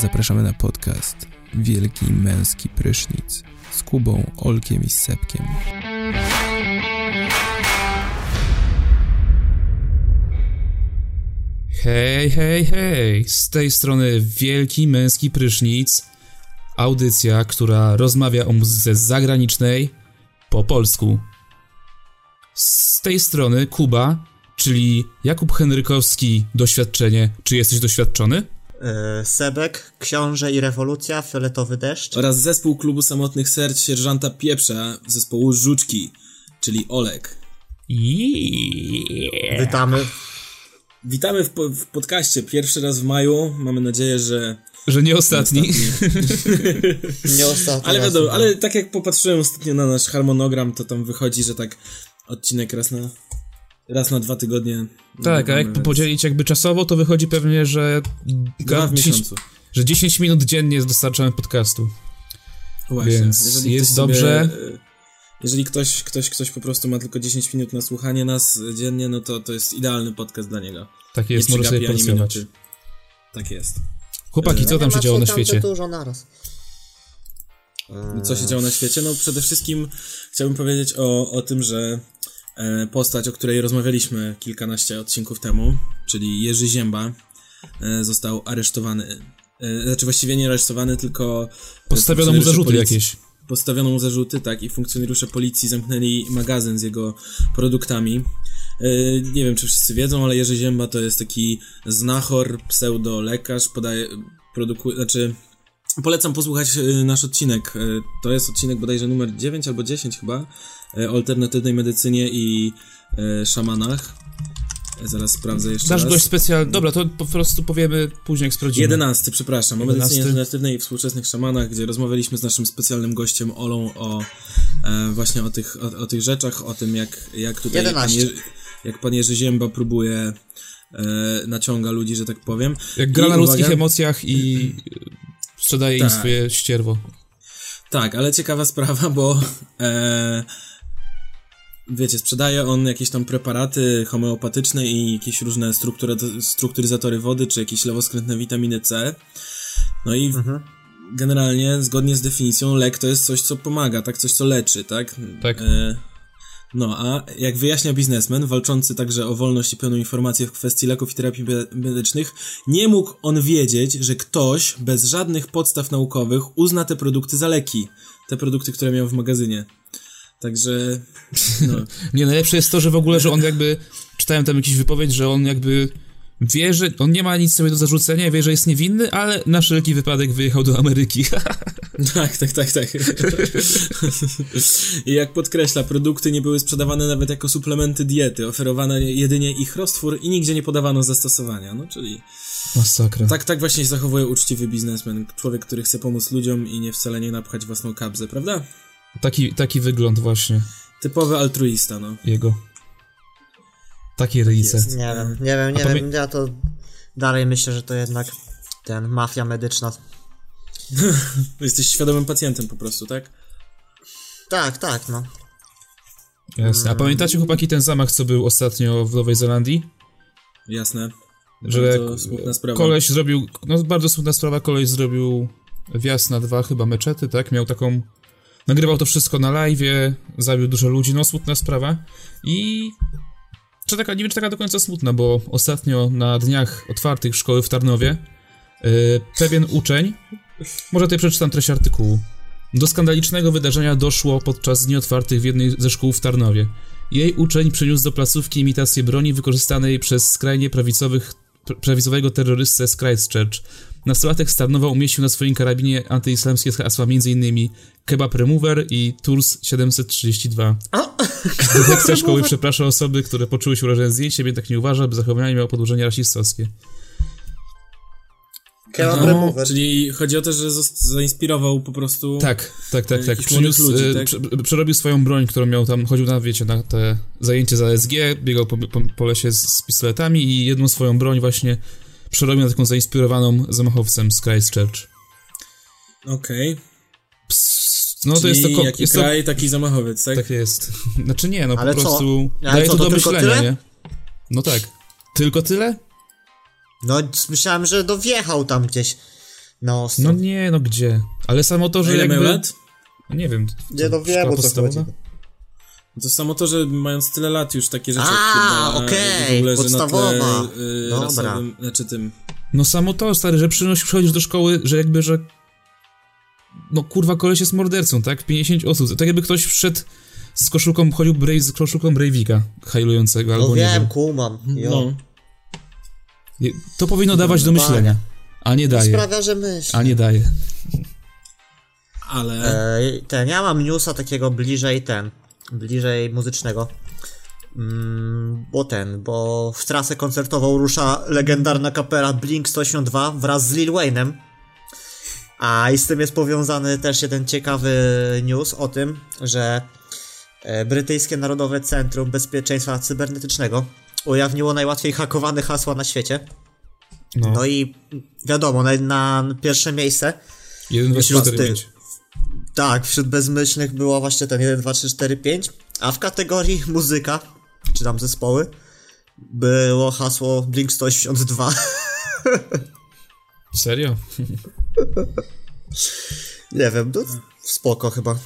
Zapraszamy na podcast Wielki Męski Prysznic z Kubą, Olkiem i Sepkiem. Hej, hej, hej! Z tej strony Wielki Męski Prysznic. Audycja, która rozmawia o muzyce zagranicznej po polsku. Z tej strony Kuba, czyli Jakub Henrykowski, doświadczenie. Czy jesteś doświadczony? E, Sebek, Książę i Rewolucja, Fioletowy Deszcz. Oraz zespół klubu samotnych serc sierżanta Pieprza zespołu Żuczki, czyli Olek. Yeah. Witamy. Witamy w, po w podcaście. Pierwszy raz w maju. Mamy nadzieję, że. Że nie ostatni. Nie ostatni ale raz. wiadomo, ale tak jak popatrzyłem ostatnio na nasz harmonogram, to tam wychodzi, że tak odcinek raz na. Raz na dwa tygodnie. tak, a jak nagrywamy, podzielić jakby czasowo, to wychodzi pewnie, że. Dwa w 10 miesiącu. Że 10 minut dziennie dostarczamy podcastu. Właśnie. Więc Jeżeli jest ktoś sobie, dobrze. e, jeżeli ktoś, ktoś, ktoś po prostu ma tylko 10 minut na słuchanie nas dziennie, no to to jest idealny podcast dla niego. Tak jest, może sobie. Tak jest. Chłopaki, co tam się działo na świecie? dużo naraz. Co się działo na świecie? No przede wszystkim chciałbym powiedzieć o, o tym, że e, postać, o której rozmawialiśmy kilkanaście odcinków temu, czyli Jerzy Zięba, e, został aresztowany. E, znaczy właściwie nie aresztowany, tylko Postawiono mu zarzuty policji- jakieś. Postawiono mu zarzuty, tak, i funkcjonariusze policji zamknęli magazyn z jego produktami. E, Nie wiem, czy wszyscy wiedzą, ale Jerzy Zięba to jest taki znachor, pseudo-lekarz, podaje, produkuje, znaczy Polecam posłuchać e, nasz odcinek. E, To jest odcinek bodajże numer 9 albo 10 chyba. E, alternatywnej medycynie i e, szamanach. E, Zaraz sprawdzę jeszcze Nasz raz. gość specjalny. Dobra, to po prostu powiemy później, jak sprawdzimy. 11, przepraszam, o medycynie 11. alternatywnej i współczesnych szamanach, gdzie rozmawialiśmy z naszym specjalnym gościem Olą o e, właśnie o tych, o, o tych rzeczach, o tym jak, jak tutaj pan 11. Jerzy, jak pan Jerzy Zięba próbuje e, naciąga ludzi, że tak powiem. Jak gra I na uwaga- ludzkich emocjach i sprzedaje im Tak. swoje ścierwo. Tak, ale ciekawa sprawa, bo e, wiecie, sprzedaje on jakieś tam preparaty homeopatyczne i jakieś różne struktury, strukturyzatory wody, czy jakieś lewoskrętne witaminy C. No i generalnie, zgodnie z definicją, lek to jest coś, co pomaga, tak? Coś, co leczy, tak? Tak. E, no, a jak wyjaśnia biznesmen, walczący także o wolność i pełną informację w kwestii leków i terapii me- medycznych, nie mógł on wiedzieć, że ktoś bez żadnych podstaw naukowych uzna te produkty za leki. Te produkty, które miał w magazynie. Także, no, Nie, najlepsze jest to, że w ogóle, że on jakby, czytałem tam jakąś wypowiedź, że on jakby wie, że on nie ma nic sobie do zarzucenia, wie, że jest niewinny, ale na wszelki wypadek wyjechał do Ameryki. tak, tak, tak, tak. I jak podkreśla, produkty nie były sprzedawane nawet jako suplementy diety, oferowano jedynie ich roztwór i nigdzie nie podawano zastosowania. No, czyli Masakra. tak, tak właśnie się zachowuje uczciwy biznesmen, człowiek, który chce pomóc ludziom i nie wcale nie napchać własną kabzę, prawda? Taki, taki wygląd właśnie Typowy altruista, no. jego. Takie ryjce. jest. Nie wiem, nie wiem, nie A wiem. Ja to dalej myślę, że to jednak ten mafia medyczna. Jesteś świadomym pacjentem po prostu, tak? Tak, tak, no. Jasne. A pamiętacie chłopaki ten zamach, co był ostatnio w Nowej Zelandii? Jasne. Że Bardzo smutna sprawa. koleś zrobił, no bardzo smutna sprawa, koleś zrobił wjazd na dwa chyba meczety, tak? Miał taką, nagrywał to wszystko na live'ie, zabił dużo ludzi, no smutna sprawa. I czy taka, nie wiem czy taka do końca smutna, bo ostatnio na dniach otwartych szkoły w Tarnowie yy, pewien uczeń, może tutaj przeczytam treść artykułu, do skandalicznego wydarzenia doszło podczas dni otwartych w jednej ze szkół w Tarnowie. Jej uczeń przyniósł do placówki imitację broni wykorzystanej przez skrajnie prawicowych, pr- prawicowego terrorystę z Christchurch. Nastolatek z Tarnowa umieścił na swoim karabinie antyislamskie hasła m.in. Kebab Remover i Tours 732. Dyrekcja szkoły przeprasza osoby, które poczuły się urażone zdjęciem, jednak nie uważa, by zachowanie miało podłożenie rasistowskie. Kebab No, remover. czyli chodzi o to, że zainspirował po prostu... Tak, tak, tak, tak. Jakichś Przyniósł, ludzi, e, tak? prze- przerobił swoją broń, którą miał tam, chodził na, wiecie, na te zajęcie za SG, biegał po, po, po lesie z, z pistoletami i jedną swoją broń właśnie przerobił na taką zainspirowaną zamachowcem z Christchurch. Okej. Ps, No to Czyli jest to... jaki jest kraj, taki zamachowiec, to tak? tak jest. Znaczy nie, no Ale po co? prostu Ale daje co, to to do myślenia, tyle? nie? No tak. Tylko tyle? No, myślałem, że dowjechał tam gdzieś na. No nie, no gdzie? Ale samo to, że jakby... lat? Nie wiem. Nie, no wiem, o co chodzi. To samo to, że mając tyle lat już takie rzeczy A, okej, w ogóle, że na podstawowa. tle y, Dobra. rasowym, znaczy tym No samo to, stary, że przynosisz, przychodzisz do szkoły, że jakby, że... No kurwa, koleś jest mordercą, tak? 50 osób. Tak jakby ktoś wszedł z koszulką, chodził Brave, z koszulką Breivika hajlującego, albo No nie wiem, wiem. kumam. Jo. no. To powinno dawać do Normalnie. myślenia. A nie daje. Sprawia, że myśl. A nie daje. Ale E, ten, ja mam newsa takiego bliżej ten, bliżej muzycznego. Mm, bo ten, bo w trasę koncertową rusza legendarna kapela Blink 182 wraz z Lil Wayne'em. A i z tym jest powiązany też jeden ciekawy news o tym, że e, brytyjskie Narodowe Centrum Bezpieczeństwa Cybernetycznego ujawniło najłatwiej hakowane hasła na świecie. No, No i wiadomo, na, na pierwsze miejsce 1, Tak, wśród bezmyślnych było właśnie ten 1, 2, 3, 4, 5, a w kategorii muzyka, czy tam zespoły, było hasło Blink 182. Serio? Nie wiem, no, spoko chyba.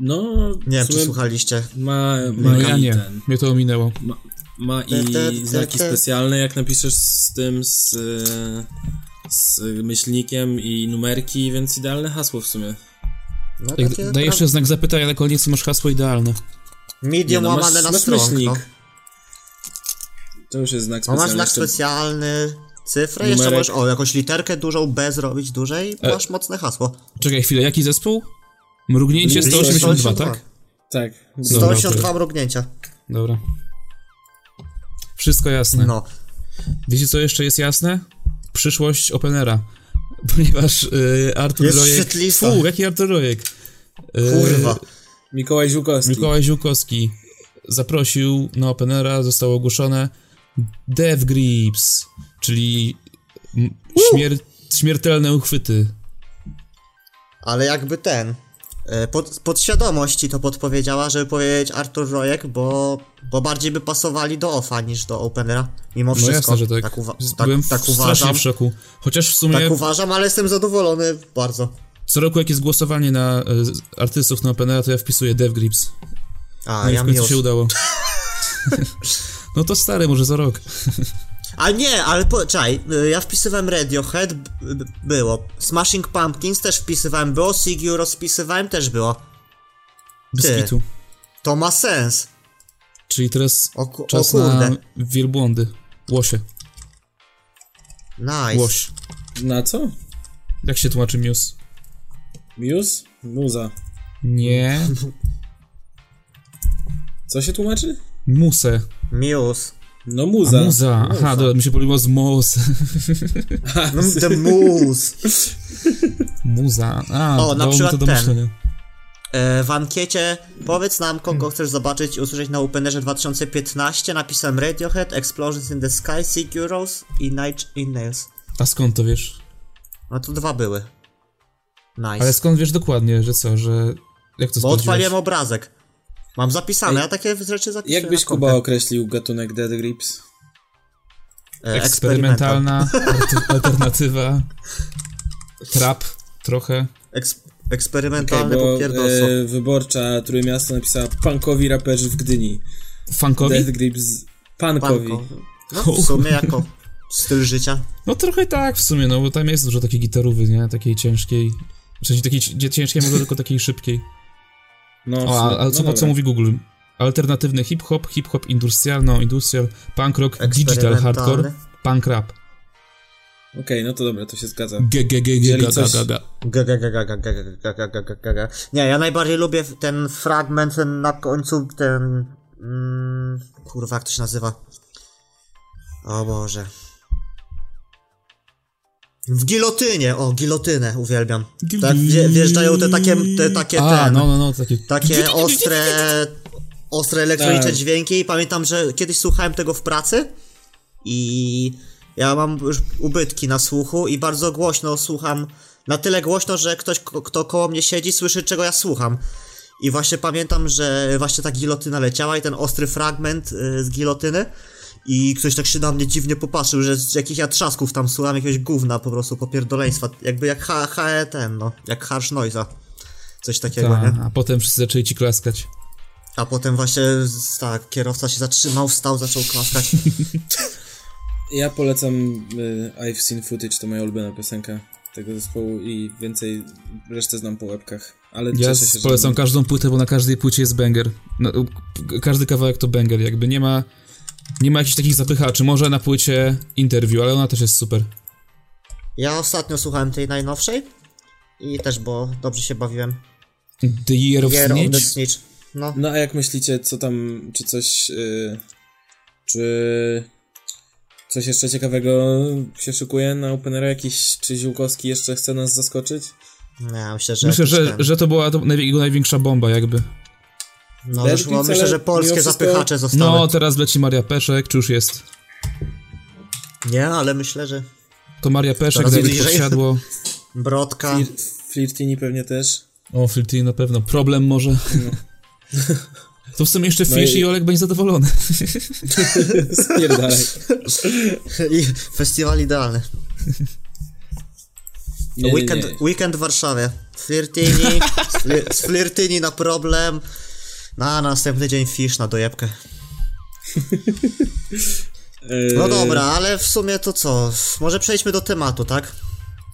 no Nie wiem, czy słuchaliście. ma, No ma ja nie. ten, Mnie to ominęło. ma, ma i znaki specjalne, jak napiszesz z tym, z, e, z myślnikiem i numerki, więc idealne hasło w sumie. No, Jak takie daj jeszcze znak zapytania na koniec, masz hasło idealne. medium Nie, no, łamane masz- na strong, myślnik. no. To już jest znak no. Masz specjalny. znak jeszcze- specjalny, cyfrę, jeszcze Numerek. możesz, o, jakąś literkę dużą B zrobić dłużej, E. masz mocne hasło. Czekaj chwilę, jaki zespół? Mrugnięcie Blink 182, tak? Tak. Dobra, 182 mrugnięcia. Dobra. Wszystko jasne. No. Wiecie co jeszcze jest jasne? Przyszłość Openera. Ponieważ y, Artur Jest Rojek... shitlista. Fu, jaki Artur Rojek? Y, Kurwa. Mikołaj Ziółkowski. Mikołaj Ziółkowski zaprosił na Openera, zostało ogłoszone Death Grips, czyli śmier śmiertelne uchwyty. Ale jakby ten. E, Pod, podświadomość ci to podpowiedziała, żeby powiedzieć Artur Rojek, bo, bo bardziej by pasowali do OFA niż do Openera. Mimo No wszystko. jasne, że tak. Tak, uwa- Byłem tak, tak strasznie uważam. w szoku. Chociaż w sumie Tak uważam, ale jestem zadowolony bardzo. co roku jak jest głosowanie na y, artystów na Openera, to ja wpisuję Death Grips. A, No i ja w końcu miłość. się udało. no to stary, może za rok. A nie, ale po, czekaj, y, ja wpisywałem Radiohead, było. Smashing Pumpkins też wpisywałem, było. Sigur rozpisywałem, też było. Ty. To ma sens. Czyli teraz O, ku- o czas kurde. na wielbłądy. Łosie. Nice. Łoś. Na co? Jak się tłumaczy Muse? Muse? Muza. Nie. Co się tłumaczy? Muse. Muse. No A muza. muza. Aha, dobra, mi się pomyliło z Mos. No, The Muse. Muza. A, O, na mi to przykład do ten. E, w ankiecie powiedz nam, kogo Hmm. chcesz zobaczyć i usłyszeć na Openerze 2015. Napisałem Radiohead, Explosions in the Sky, Sigur Rós i Night in Nails. A skąd to wiesz? No to dwa były. Nice. Ale skąd wiesz dokładnie, że co, że... Jak to Bo odpaliłem obrazek. Mam zapisane, ja takie rzeczy zapisuję Jak byś na Kuba określił gatunek Dead Grips? E, Eksperymentalna, alternatywa, trap trochę. Eks eksperymentalny bo popierdolstwo. e, wyborcza Trójmiasto napisała punkowi raperzy w Gdyni. Funkowi? Death Grips punkowi. Panko. No w sumie jako styl życia. No trochę tak w sumie, no bo tam jest dużo takiej gitarówy, nie? Takiej ciężkiej. W sensie takiej ci- ciężkiej, może tylko takiej szybkiej. No, o, a, a no co, no co mówi Google? Alternatywny hip-hop, hip-hop industrialno, industrial, punk rock, digital hardcore, punk rap. Okej, okay, no to dobra, to się zgadza. Nie, ja najbardziej lubię ten fragment, ten na końcu, ten... Mm, kurwa, jak to się nazywa? O Boże. W gilotynie, o, gilotynę uwielbiam. Tak, wje, wjeżdżają te takie, te takie, A, ten, no, no, no, takie... takie ostre, ostre elektroniczne Tak. dźwięki i pamiętam, że kiedyś słuchałem tego w pracy i ja mam już ubytki na słuchu i bardzo głośno słucham, na tyle głośno, że ktoś, kto koło mnie siedzi, słyszy czego ja słucham. I właśnie pamiętam, że właśnie ta gilotyna leciała i ten ostry fragment y, z gilotyny i ktoś tak się na mnie dziwnie popatrzył, że z jakich ja trzasków tam słucham, jakiegoś gówna po prostu, popierdoleństwa, jakby jak H, H ten, no, jak Harsh Noise'a. Coś takiego, Ta, nie? a potem wszyscy zaczęli ci klaskać. A potem właśnie, tak, kierowca się zatrzymał, wstał, zaczął klaskać. Ja polecam y, I've Seen Footage, to moja ulubiona piosenka tego zespołu i więcej resztę znam po łebkach. Ale Ja się, polecam każdą płytę, bo na każdej płycie jest banger. No, każdy kawałek to banger, jakby nie ma nie ma jakichś takich zapychaczy. Może na płycie interview, ale ona też jest super. Ja ostatnio słuchałem tej najnowszej i też, bo dobrze się bawiłem. The Year of Year of the Snitch? Snitch. No, No a jak myślicie, co tam, czy coś, y, czy coś jeszcze ciekawego się szykuje na Openera? Jakiś, czy Ziółkowski jeszcze chce nas zaskoczyć? ja myślę, że... Myślę, że, że to była jego największa bomba jakby. No, już, Beats, myślę, że polskie wszystko- zapychacze zostały. No, teraz leci Maria Peszek, czy już jest? Nie, ale myślę, że To Maria Peszek, Dawid. Podsiadło. Brodka... Flir, Flirtini pewnie też. O, Filthy na pewno. Problem może. To w sumie jeszcze No Fish i- i Olek będzie zadowolony. Spierdalaj. I festiwal idealny. Nie, weekend, nie. weekend w Warszawie. Flirtini, z flir- z Flirtini na problem. Na następny dzień fish na dojebkę. Eee, No dobra, ale w sumie to co? Może przejdźmy do tematu, tak?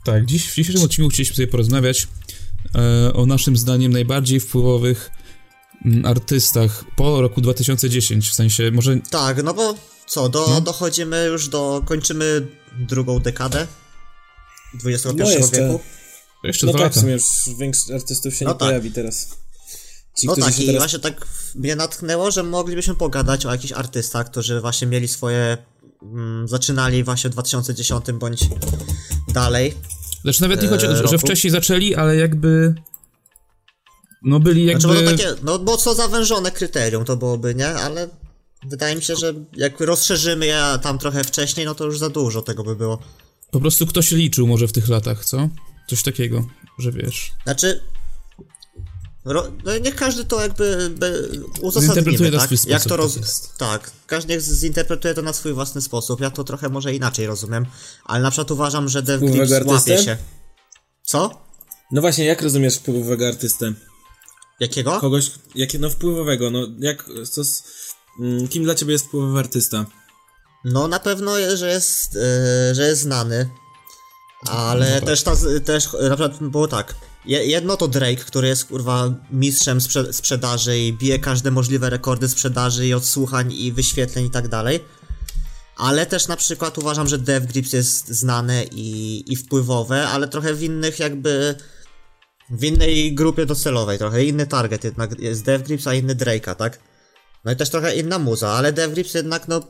Tak, dziś w dzisiejszym odcinku chcieliśmy sobie porozmawiać e, o naszym zdaniem najbardziej wpływowych mm, artystach po roku 2010, w sensie może Tak, no bo co, do, No. dochodzimy już do, kończymy drugą dekadę XXI No jeszcze. wieku. jeszcze No dwa tak, lata. w sumie już większych artystów się No nie tak. pojawi teraz. Ci, No tak, i teraz... właśnie tak mnie natknęło, że moglibyśmy pogadać o jakichś artystach, którzy właśnie mieli swoje... Mm, zaczynali właśnie w 2010 bądź dalej. Znaczy nawet nie chodzi o to, że, wcześniej zaczęli, ale jakby no byli jakby... Znaczy, bo to takie, no mocno zawężone kryterium to byłoby, nie? Ale wydaje mi się, że jak rozszerzymy je tam trochę wcześniej, no to już za dużo tego by było. Po prostu ktoś liczył może w tych latach, co? Coś takiego, że wiesz. Znaczy... Ro, no niech każdy to jakby by, Zinterpretuje uzasadnimy, na tak? swój Jak sposób, to roz... tak jest. Tak, każdy niech zinterpretuje to na swój własny sposób. Ja to trochę może inaczej rozumiem, ale na przykład uważam, że Dev Grips łapie artystę? się. Co? No właśnie, jak rozumiesz wpływowego artystę? Jakiego? Kogoś, jakie, no wpływowego, no jak, co z, mm, kim dla ciebie jest wpływowy artysta? No na pewno, że jest, e, że jest znany, ale też ta, też na przykład było tak. Je- Jedno to Drake, który jest kurwa mistrzem sprze- sprzedaży i bije każde możliwe rekordy sprzedaży i odsłuchań i wyświetleń i tak dalej. Ale też na przykład uważam, że Dev Grips jest znane i, i wpływowe, ale trochę w innych jakby w innej grupie docelowej, trochę inny target jednak jest Dev Grips, a inny Drake'a, tak? No i też trochę inna muza, ale Dev Grips jednak no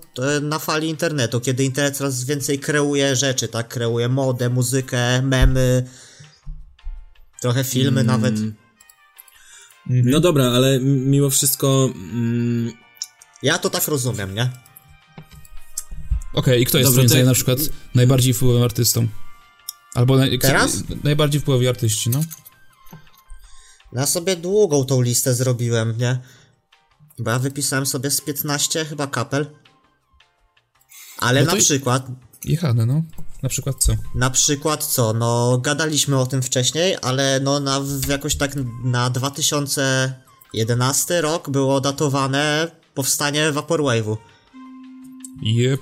na fali internetu, kiedy internet coraz więcej kreuje rzeczy, tak? Kreuje modę, muzykę, memy, trochę filmy nawet. No dobra, ale mimo wszystko, mm, Ja to tak rozumiem, nie? Okej, i kto jest zdaniem jak- na przykład najbardziej wpływowym artystą? Albo naj, Teraz? najbardziej wpływowi artyści, no? Ja sobie długą tą listę zrobiłem, nie? Bo ja wypisałem sobie z 15 chyba kapel. Ale No na i- przykład, Jechane, no. Na przykład co? na przykład co, no gadaliśmy o tym wcześniej, ale no na jakoś tak na 2011 rok było datowane powstanie Vaporwave'u. Jep.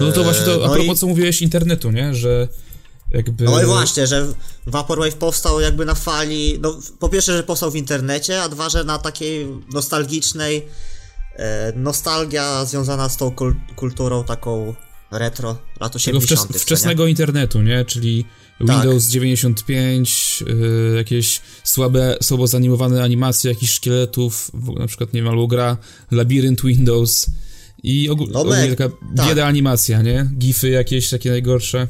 No to właśnie to, a no propos i- co mówiłeś internetu, nie? Że jakby... No i właśnie, że Vaporwave powstał jakby na fali, no po pierwsze, że powstał w internecie, a dwa, że na takiej nostalgicznej e, nostalgia związana z tą kul kulturą taką retro lat Tego 80. wczes, co nie? wczesnego internetu, nie? Czyli Tak. Windows 95, y, jakieś słabe, słabo zanimowane animacje jakichś szkieletów, na przykład, nie wiem, albo gra Labirynt Windows i ogól, No, ogólnie taka tak. bieda animacja, nie? Gify jakieś takie najgorsze.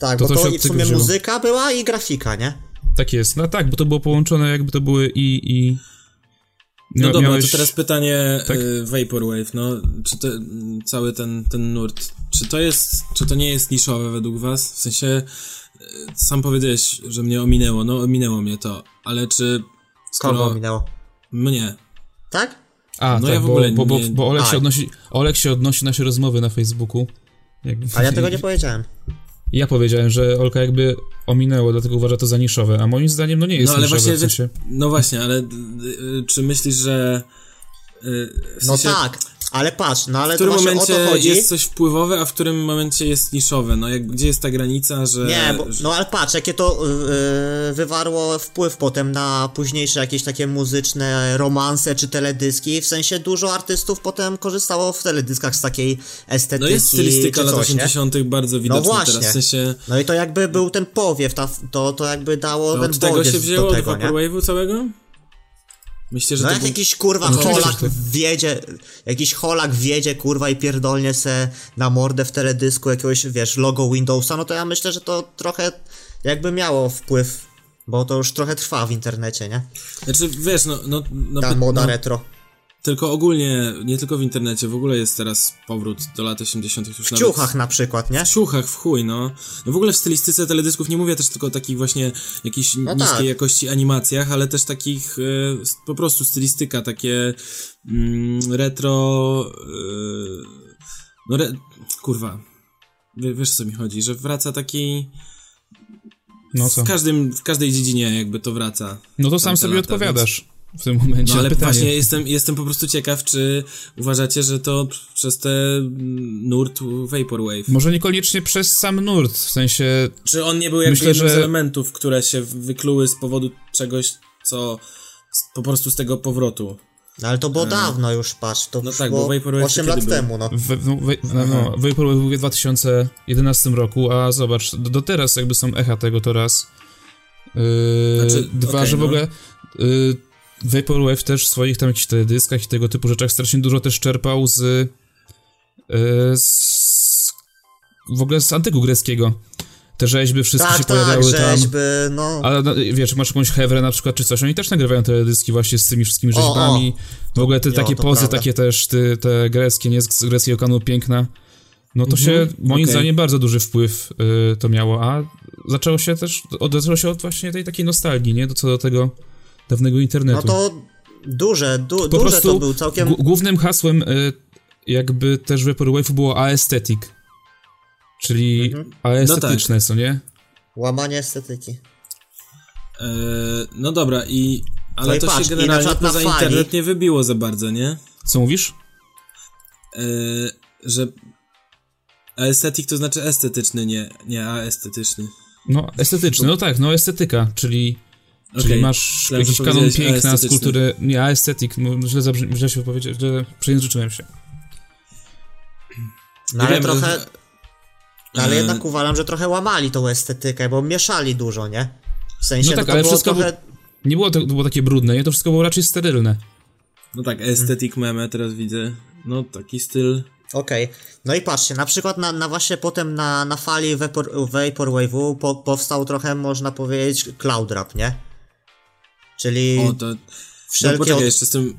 Tak, to bo to i w sumie muzyka była i grafika, nie? Tak jest. No tak, bo to było połączone, jakby to były i... i no mia- dobra, miałeś- to teraz pytanie Tak? y, Vaporwave, no, czy te, cały ten, ten nurt, czy to jest, czy to nie jest niszowe według was? W sensie, y, sam powiedziałeś, że mnie ominęło, no ominęło mnie to, ale czy Kogo skoro minęło? mnie, Tak? A, No tak, ja w bo, ogóle bo, bo, nie- bo Olek, się odnosi, Olek się odnosi nasze rozmowy na Facebooku. Jakby, A ja tego nie powiedziałem. Ja powiedziałem, że Olka jakby ominęło, dlatego uważa to za niszowe, a moim zdaniem no nie jest No ale niszowe, właśnie, w sensie... no właśnie, ale y, y, czy myślisz, że y, w No sensie, tak, ale patrz, no ale w to którym właśnie o momencie to chodzi. jest coś wpływowe, a w którym momencie jest niszowe? No jak, gdzie jest ta granica, że... Nie, bo, no ale patrz, jakie to yy, wywarło wpływ potem na późniejsze jakieś takie muzyczne romanse czy teledyski. W sensie dużo artystów potem korzystało w teledyskach z takiej estetyki. No jest stylistyka lat coś, nie? 80. bardzo widoczna właśnie. teraz, w sensie... No i to jakby był ten powiew, ta, to, to jakby dało No ten od tego się wzięło, do od tego? Vaporwave'u całego? Myślę, że No jak był... jakiś kurwa No Holak tak. wjedzie, jakiś Holak wjedzie kurwa i pierdolnie se na mordę w teledysku jakiegoś, wiesz, logo Windowsa, no to ja myślę, że to trochę jakby miało wpływ, bo to już trochę trwa w internecie, nie? Znaczy, wiesz, no... no, no, Ta no moda retro. Tylko ogólnie, nie tylko w internecie, w ogóle jest teraz powrót do lat 80. już W nawet... ciuchach na przykład, nie? W ciuchach, w chuj, no. No w ogóle w stylistyce teledysków nie mówię też tylko o takich właśnie jakichś No niskiej tak. jakości animacjach, ale też takich s- po prostu stylistyka, takie mm, retro... E, no re, kurwa. Wie, wiesz co mi chodzi, że wraca taki... No co? W, każdym, w każdej dziedzinie jakby to wraca. No to sam sobie lata, odpowiadasz w tym momencie No ale pytanie. właśnie jestem, jestem po prostu ciekaw, czy uważacie, że to przez te mm, nurt Vaporwave. Może niekoniecznie przez sam nurt, w sensie... Czy on nie był jakby Myślę, jednym z że- elementów, które się wykluły z powodu czegoś, co z, po prostu z tego powrotu? No ale to było dawno już, patrz, to No tak, bo było Vaporwave 8 kiedy lat był? temu, no. W, no, we, no, no, Vaporwave był w 2011 roku, a zobacz, do, do teraz jakby są echa tego to raz. Yy, Znaczy, dwa, okej, że w no. ogóle yy, Vaporwave też w swoich tam jakichś teledyskach i tego typu rzeczach strasznie dużo też czerpał z, yy, z w ogóle z antyku greckiego. Te rzeźby wszystkie się Tak, tak, pojawiały tam. rzeźby, no. Ale no, wiesz, masz jakąś Hewrę na przykład, czy coś, oni też nagrywają teledyski właśnie z tymi wszystkimi O, rzeźbami. W ogóle te Jo, takie pozy, prawda. takie też, ty, te greckie, nie, z greckiego kanu piękna. No to się, moim okej. zdaniem, bardzo duży wpływ y, to miało, a zaczęło się też, odezwało się od właśnie tej takiej nostalgii, nie, do co do tego dawnego internetu. No to duże, du, Po duże prostu to był całkiem... G- głównym hasłem y, jakby też Vaporwave'u było aesthetic, czyli Mhm. aestetyczne, co nie? Łamanie estetyki. E, no dobra, i... Ale No i to patrz, się generalnie poza fali- internet nie wybiło za bardzo, nie? Co mówisz? E, że... Estetyk to znaczy estetyczny, nie, nie aestetyczny. No, estetyczny, no tak, no estetyka, czyli, czyli masz jakiś kanon piękna z kultury, nie, aesthetic, no, źle, zabrzmi, źle się powiedzieć, źle przejęzyczyłem się. No ale wiem, trochę... No, ale e, jednak uważam, że trochę łamali tą estetykę, bo mieszali dużo, nie? W sensie, No tak, to ale było wszystko trochę... Nie było to, to było takie brudne, nie, to wszystko było raczej sterylne. No tak, estetyk meme teraz widzę. No taki styl... Okej. No i patrzcie, na przykład na, na właśnie potem na, na fali Vapor, Vaporwave'u po, powstał trochę, można powiedzieć, cloud rap, nie? Czyli O, to... No wszelkie... poczekaj, od- jeszcze z tym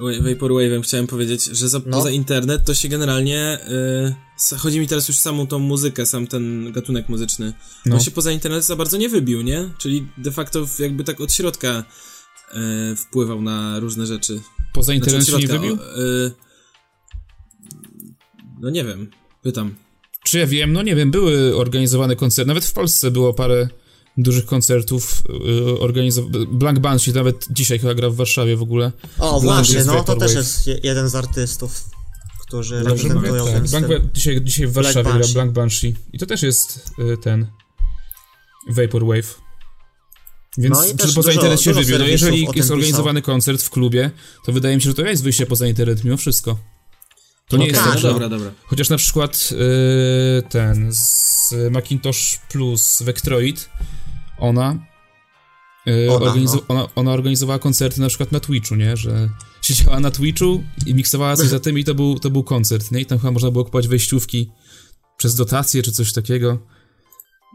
Wa- Vaporwave'em chciałem powiedzieć, że za, No. poza internet to się generalnie... Y, s- chodzi mi teraz już samą tą muzykę, sam ten gatunek muzyczny. No. On się poza internet za bardzo nie wybił, nie? Czyli de facto jakby tak od środka y, wpływał na różne rzeczy. Poza Znaczy, internet od się nie środka, wybił? o, y, no nie wiem, pytam. Czy ja wiem, no nie wiem, były organizowane koncerty, nawet w Polsce było parę dużych koncertów yy, organizowanych, Blank Banshee nawet dzisiaj chyba gra w Warszawie w ogóle. O, właśnie, no to też jest je- jeden z artystów, którzy Dobrze reprezentują Tak, ten Blank, styl. dzisiaj, dzisiaj w Black Warszawie gra. Blank Banshee i to też jest y, ten Vaporwave. Więc No poza internet się wybił? No jeżeli jest pisał. organizowany koncert w klubie, to wydaje mi się, że to jest wyjście poza internet mimo wszystko. To nie No jest tak, tak, że... dobra, dobra. Chociaż na przykład y, ten z Macintosh Plus Vectroid, ona, y, Ona, organizu- no. ona, ona organizowała koncerty na przykład na Twitchu, nie? Że siedziała na Twitchu i miksowała coś za tym i to był, to był koncert, nie? I tam chyba można było kupować wejściówki przez dotacje czy coś takiego.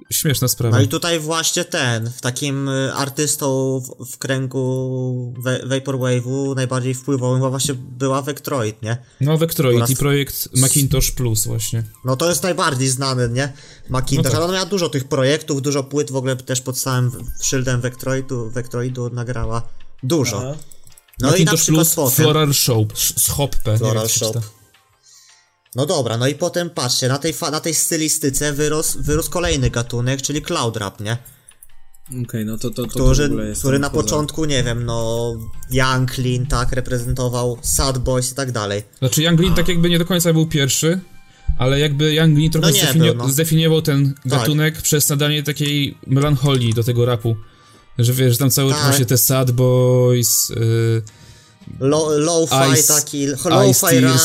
Śmieszna sprawa. No i tutaj właśnie ten, w takim y, artystą w, w kręgu wa- Vaporwave'u najbardziej wpływowym właśnie była Vectroid, nie? No, Vectroid oraz- i projekt Macintosh Plus właśnie. No to jest najbardziej znany, nie? Macintosh, No tak. ale on miał dużo tych projektów, dużo płyt w ogóle też pod samym w- szyldem Vectroidu, Vectroidu nagrała. Dużo. No i na Macintosh przykład Plus potem... Floral Shop, Floral Shop. No dobra, no i potem patrzcie, na tej, fa- na tej stylistyce wyrósł, wyrósł kolejny gatunek, czyli cloud rap, nie? Okej, no to, to, to, to w Który, ogóle jest który na poza- początku, nie wiem, no... Younglin, tak, reprezentował Sad Boys i tak dalej. Znaczy Young Lean tak jakby nie do końca był pierwszy, ale jakby Young Lean trochę No zdefini- był, no. zdefiniował ten gatunek przez nadanie takiej melancholii do tego rapu. Że wiesz, tam cały czas Tak. właśnie te Sad Boys, yy, Low, low-fi Ice- taki, Ice low-fi rap.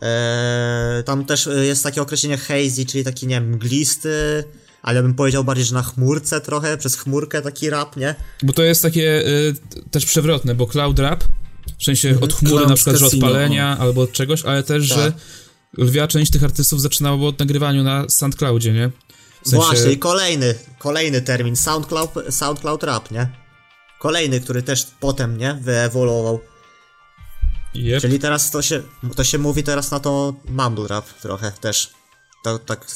Eee, tam też e, jest takie określenie hazy, czyli taki, nie wiem, mglisty, ale bym powiedział bardziej, że na chmurce trochę, przez chmurkę taki rap, nie? Bo to jest takie y, też przewrotne, bo cloud rap, w sensie Mhm. od chmury Cloud na przykład, że Casino, odpalenia albo od czegoś, ale też, że Tak. lwia część tych artystów zaczynała od nagrywaniu na SoundCloudzie, nie? W sensie, Właśnie, i kolejny, kolejny termin, SoundCloud, SoundCloud rap, nie? Kolejny, który też potem, nie, wyewoluował. Yep. Czyli teraz to się, to się mówi teraz na to mumble rap trochę też. To tak...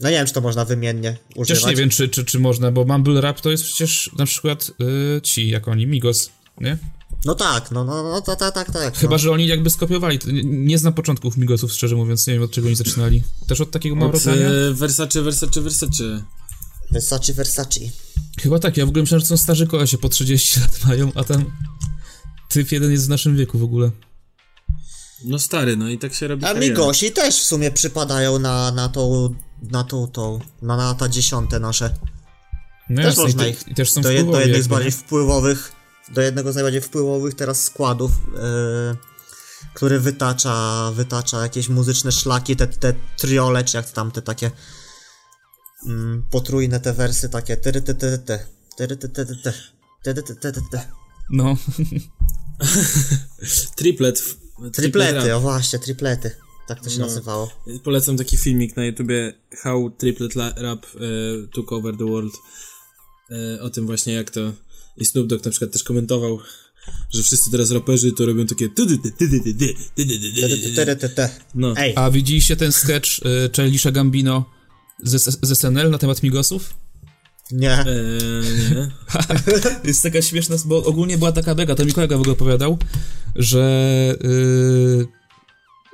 No nie wiem, czy to można wymiennie używać. Chociaż nie wiem, czy, czy, czy można, bo mumble rap to jest przecież na przykład y, ci, jak oni, Migos, nie? No tak, no, no, no, tak, tak, tak. Chyba, no. że oni jakby skopiowali. Nie, nie znam początków Migosów, szczerze mówiąc, nie wiem od czego oni zaczynali. Też od takiego Od, małrotania? e, Versace, Versace, Versace. Versace, Versace. Chyba tak, ja w ogóle myślałem, że są starzy kolesie, po 30 lat mają, a tam typ jeden jest w naszym wieku w ogóle. No stary, no i tak się robi A. Migosi też w sumie przypadają na, na tą, na tą, tą, na lata dziesiąte nasze. No Też jasne, i, można ich i też są do, jed, do jednych z bardziej nie? wpływowych, do jednego z najbardziej wpływowych teraz składów, yy, który wytacza, wytacza jakieś muzyczne szlaki, te, te triole, czy jak tam te takie mm, potrójne te wersy, takie tyry, ty, ty, ty, tyry, ty, ty, ty, ty, tyry, ty, ty, ty, ty. No, Triplet. w- Triplety, rap. o właśnie, triplety. Tak to się No. nazywało. Polecam taki filmik na YouTubie How Triplet La- Rap e, Took Over the World. E, o tym właśnie jak to... I Snoop Dogg na przykład też komentował, że wszyscy teraz raperzy to robią takie... No. Ej, a widzieliście ten sketch y, Childisha Gambino z, z SNL na temat Migosów? Nie. E, nie. Jest taka śmieszna, bo ogólnie była taka bega, to mi kolega w ogóle opowiadał, że yy,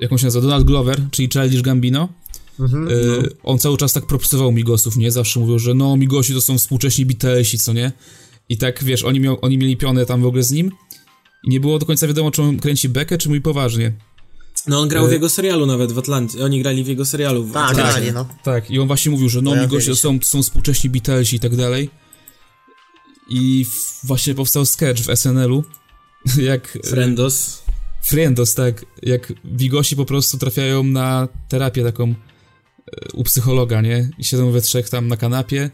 jak on się nazywa, Donald Glover, czyli Childish Gambino, Mhm. yy, on cały czas tak propsował Migosów, nie? Zawsze mówił, że no, Migosi to są współcześni Beatlesi, co nie? I tak, wiesz, oni, miał, oni mieli pionę tam w ogóle z nim i nie było do końca wiadomo, czy on kręci bekę, czy mój poważnie. No on grał w E, jego serialu nawet w Atlancie. Oni grali w jego serialu w Tak, Atlancie. grali, no. Tak, i on właśnie mówił, że no, Migosi to się. są, są współcześni Beatlesi i tak dalej. I w, właśnie powstał sketch w SNL-u, jak... yy, Friendos. Friendos, tak. Jak Wigosi po prostu trafiają na terapię taką e, u psychologa, nie? I siedzą we trzech tam na kanapie.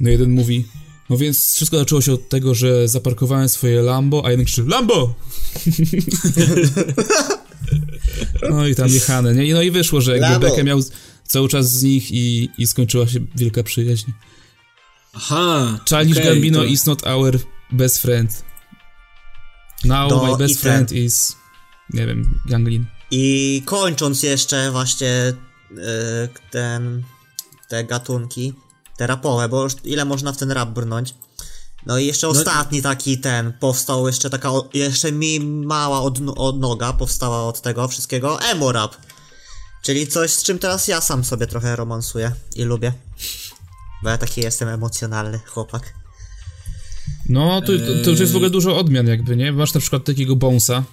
No jeden mówi, no więc wszystko zaczęło się od tego, że zaparkowałem swoje Lambo, a jeden krzyczy, Lambo! no i tam jechane, nie? I No i wyszło, że jakby bekę miał cały czas z nich i, i skończyła się wielka przyjaźń. Aha. Childish okej, Gambino to- is not our best friend. Now To my best i ten. friend is, nie wiem, Ganglin. I kończąc jeszcze właśnie yy, ten, te gatunki, te rapowe, bo już ile można w ten rap brnąć. No i jeszcze ostatni taki ten, powstał jeszcze taka, jeszcze mi mała od, odnoga powstała od tego wszystkiego, emo rap. Czyli coś, z czym teraz ja sam sobie trochę romansuję i lubię. Bo ja taki jestem emocjonalny chłopak. No, to, to, to już jest w ogóle dużo odmian jakby, nie? Masz na przykład takiego Bonesa.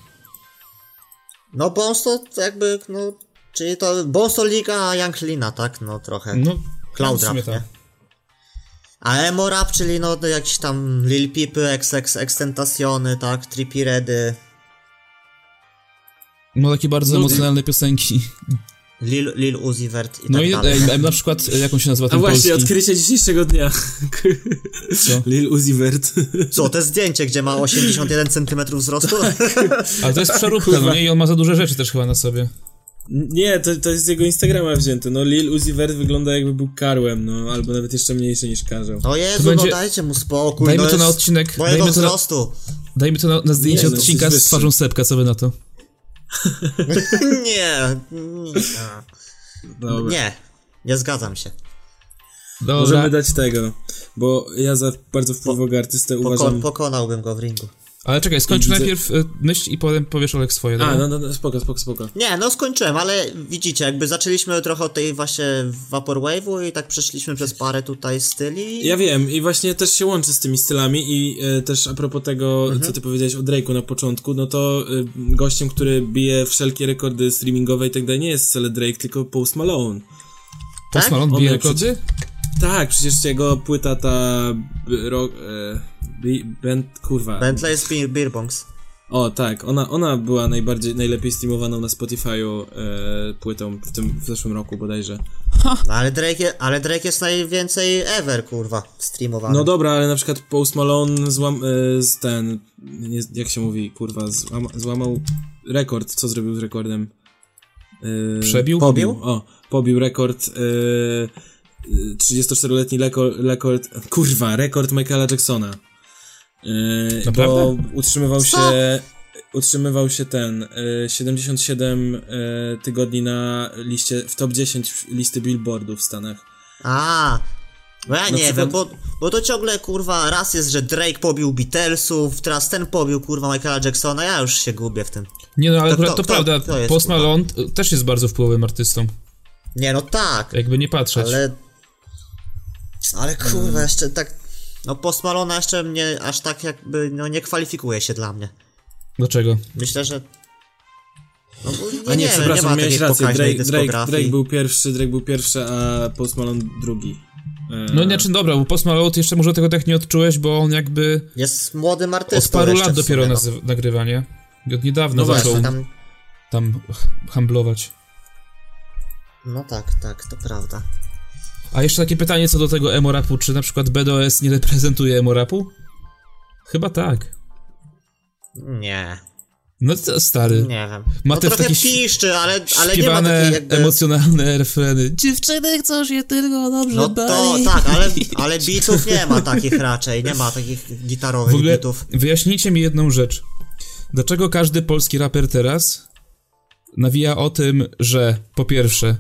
No Bones to jakby, no, czyli to Bones to liga Younglina, tak? No trochę. No, Cloud rap, tak. nie? A emo rap, czyli no to jakieś tam Lil Peepy, XX, Extentationy, tak? Trippy Redy, No, takie bardzo No, emocjonalne piosenki. Lil, Lil Uzi Vert i No tak i dalej. e, na przykład, e, jak on się nazywa A ten właśnie, polski? odkrycie dzisiejszego dnia. Co? Lil Uzi Vert. Co, to zdjęcie, gdzie ma 81 cm wzrostu? Ale to jest przeróbka, no nie? I on ma za duże rzeczy też chyba na sobie. Nie, to, to jest z jego Instagrama wzięte. No Lil Uzi Vert wygląda jakby był karłem, no, albo nawet jeszcze mniejszy niż karzeł. O Jezu, będzie- no dajcie mu spokój. Dajmy no to na jest odcinek, Mojego dajmy to na, wzrostu. dajmy to na, na zdjęcie Nie, no, odcinka jesteś z twarzą Sepka, co wy na to? nie, nie, Dobra. nie, nie zgadzam się. Dobra. Możemy dać tego, bo ja za bardzo wpływowego artystę Poko uważam... pokonałbym go w ringu. Ale czekaj, skończ widzę- najpierw y, myśl i potem powiesz Olek swoje, A, no, no, no, spoko, spoko, spoko. Nie, no skończyłem, ale widzicie, jakby zaczęliśmy trochę od tej właśnie Vaporwave'u i tak przeszliśmy przez parę tutaj styli. Ja wiem i właśnie też się łączy z tymi stylami i e, też a propos tego, Mhm. co ty powiedziałeś o Drake'u na początku, no to e, gościem, który bije wszelkie rekordy streamingowe i tak dalej, nie jest wcale Drake, tylko Post Malone. Post tak? Malone On bije miał rekody? Tak, przecież jego płyta ta... b- Ro, e, band, kurwa. Bentley jest Beer, Bongs. O, tak, ona, ona była najbardziej, najlepiej streamowaną na Spotify'u e, płytą w tym, w zeszłym roku bodajże. No ale Drake, je, ale Drake jest najwięcej ever, kurwa, streamowany. No dobra, ale na przykład Post Malone złam, e, z ten, nie, jak się mówi, kurwa, złama, złamał rekord, co zrobił z rekordem? E, Przebił? Pobił? O, pobił rekord, e, 34-letni rekord, kurwa, rekord Michaela Jacksona. Naprawdę? bo utrzymywał Co? się, utrzymywał się ten, e, 77 e, tygodni na liście, w top 10 listy Billboardu w Stanach. A, bo ja nie przykład- wiem, bo, bo to ciągle, kurwa, raz jest, że Drake pobił Beatlesów, teraz ten pobił, kurwa, Michaela Jacksona, ja już się gubię w tym. Nie no, ale To kto- to kto- prawda, kto jest, Post? Malone y, też jest bardzo wpływowym artystą, Nie, no tak, jakby nie patrzeć. ale... Ale kurwa, jeszcze tak... No Post Malona jeszcze mnie aż tak jakby, no nie kwalifikuje się dla mnie. Dlaczego? Myślę, że... No, bo nie, A nie, nie, nie przepraszam, ma miałeś rację, Drake, Drake. Drake był pierwszy, Drake był pierwszy, a Post Malone drugi. E, No nie, czy dobra, bo Post Malone ty jeszcze może tego tak nie odczułeś, bo on jakby Jest młodym artystą od paru lat dopiero nazy- nagrywa, nie? Od niedawna No zaczął Tam, tam handlować. no tak, tak, to prawda. A jeszcze takie pytanie co do tego emo-rapu, czy na przykład BDOS nie reprezentuje emo-rapu? Chyba tak. Nie, No to stary. nie wiem. Ma no też trochę takie piszczy, ale, ale nie ma takiej jakby... emocjonalne refreny. Dziewczyny chcą się tylko dobrze No to bawić. tak, ale, ale beatów nie ma takich raczej, nie ma takich gitarowych W ogóle beatów. wyjaśnijcie mi jedną rzecz. Dlaczego każdy polski raper teraz nawija o tym, że po pierwsze,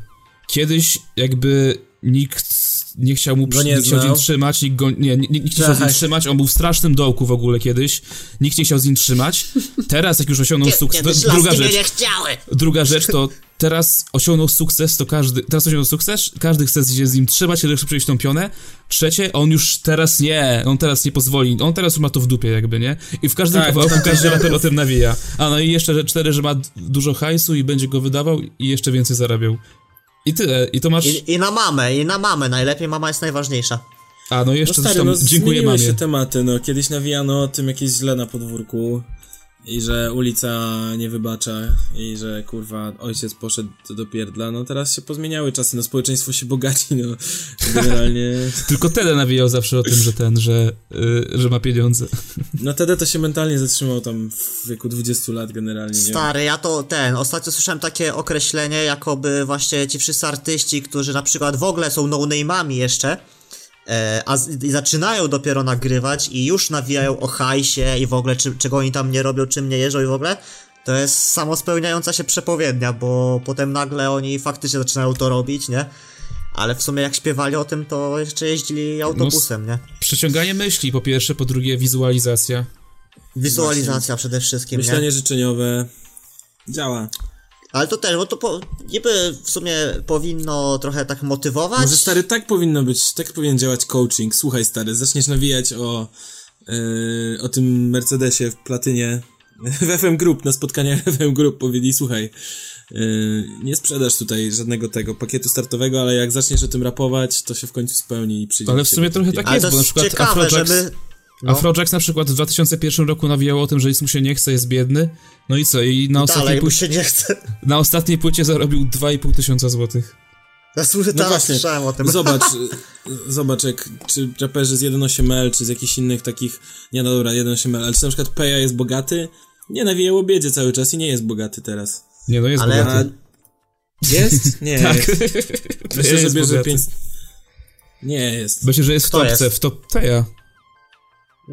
kiedyś jakby nikt nie chciał mu Go nie nikt chciał z nim trzymać, nikt go, nie, nikt nie chciał z nim Tak. trzymać, on był w strasznym dołku w ogóle kiedyś, nikt nie chciał z nim trzymać. Teraz jak już osiągnął sukces, druga rzecz, nie chciały! Druga rzecz to teraz osiągnął sukces, to każdy, teraz osiągnął sukces, każdy chce się z nim trzymać, chce przejść tą pionę. Trzecie, on już teraz nie, on teraz nie pozwoli, on teraz już ma to w dupie jakby, nie? I w każdym Tak, kawałku tak. każdy raper o tym nawija. A no i jeszcze cztery, że ma dużo hajsu i będzie go wydawał i jeszcze więcej zarabiał. I tyle, i to masz... I, I na mamę, i na mamę, najlepiej mama jest najważniejsza. A no No jeszcze stary, zresztą no dziękuję mamie. się tematy, no. Kiedyś nawijano o tym jakieś źle na podwórku i że ulica nie wybacza i że kurwa ojciec poszedł do pierdla, no teraz się pozmieniały czasy, no społeczeństwo się bogaci, no generalnie, Tylko Tede nawijał zawsze o tym, że ten, że, y, że ma pieniądze. no wtedy to się mentalnie zatrzymał tam w wieku 20 lat generalnie, nie? Stary, ja to ten, ostatnio słyszałem takie określenie, jakoby właśnie ci wszyscy artyści, którzy na przykład w ogóle są no-name'ami jeszcze, a z, i zaczynają dopiero nagrywać i już nawijają o hajsie i w ogóle czy, czego oni tam nie robią, czym nie jeżdżą i w ogóle, to jest samospełniająca się przepowiednia, bo potem nagle oni faktycznie zaczynają to robić, nie? Ale w sumie jak śpiewali o tym, to jeszcze jeździli autobusem, nie? Przeciąganie myśli po pierwsze, po drugie wizualizacja. Wizualizacja przede wszystkim, nie? Myślenie życzeniowe działa. Ale to też, bo to po, niby w sumie powinno trochę tak motywować. Może stary, tak powinno być, tak powinien działać coaching. Słuchaj stary, zaczniesz nawijać o, yy, o tym Mercedesie w platynie w FM Group, na spotkaniach FM Group powiedzieli, słuchaj, yy, nie sprzedasz tutaj żadnego tego pakietu startowego, ale jak zaczniesz o tym rapować, to się w końcu spełni i przyjdzie. Ale w sumie trochę tak jest, bo na jest przykład ciekawe, Afrojack, żeby... No, Afrojack na przykład w 2001 roku nawijał o tym, że nic mu się nie chce, jest biedny. No i co? I na ostatniej, dalej, płycie, się nie chce. na ostatniej płycie zarobił 2,5 tysiąca złotych. Ja słyszę, No właśnie, słyszałem o tym. zobacz, zobacz jak, czy raperzy z 1.8L, czy z jakichś innych takich, nie no dobra, 1.8L, ale czy na przykład Peja jest bogaty? Nie, nawijał o biedzie cały czas i nie jest bogaty teraz. Nie no, jest Ale- bogaty. Jest? Nie Tak. jest. Myślę, że Jest bierze bogaty. 5... Nie jest. Myślę, że jest w topce, jest? w top Teja.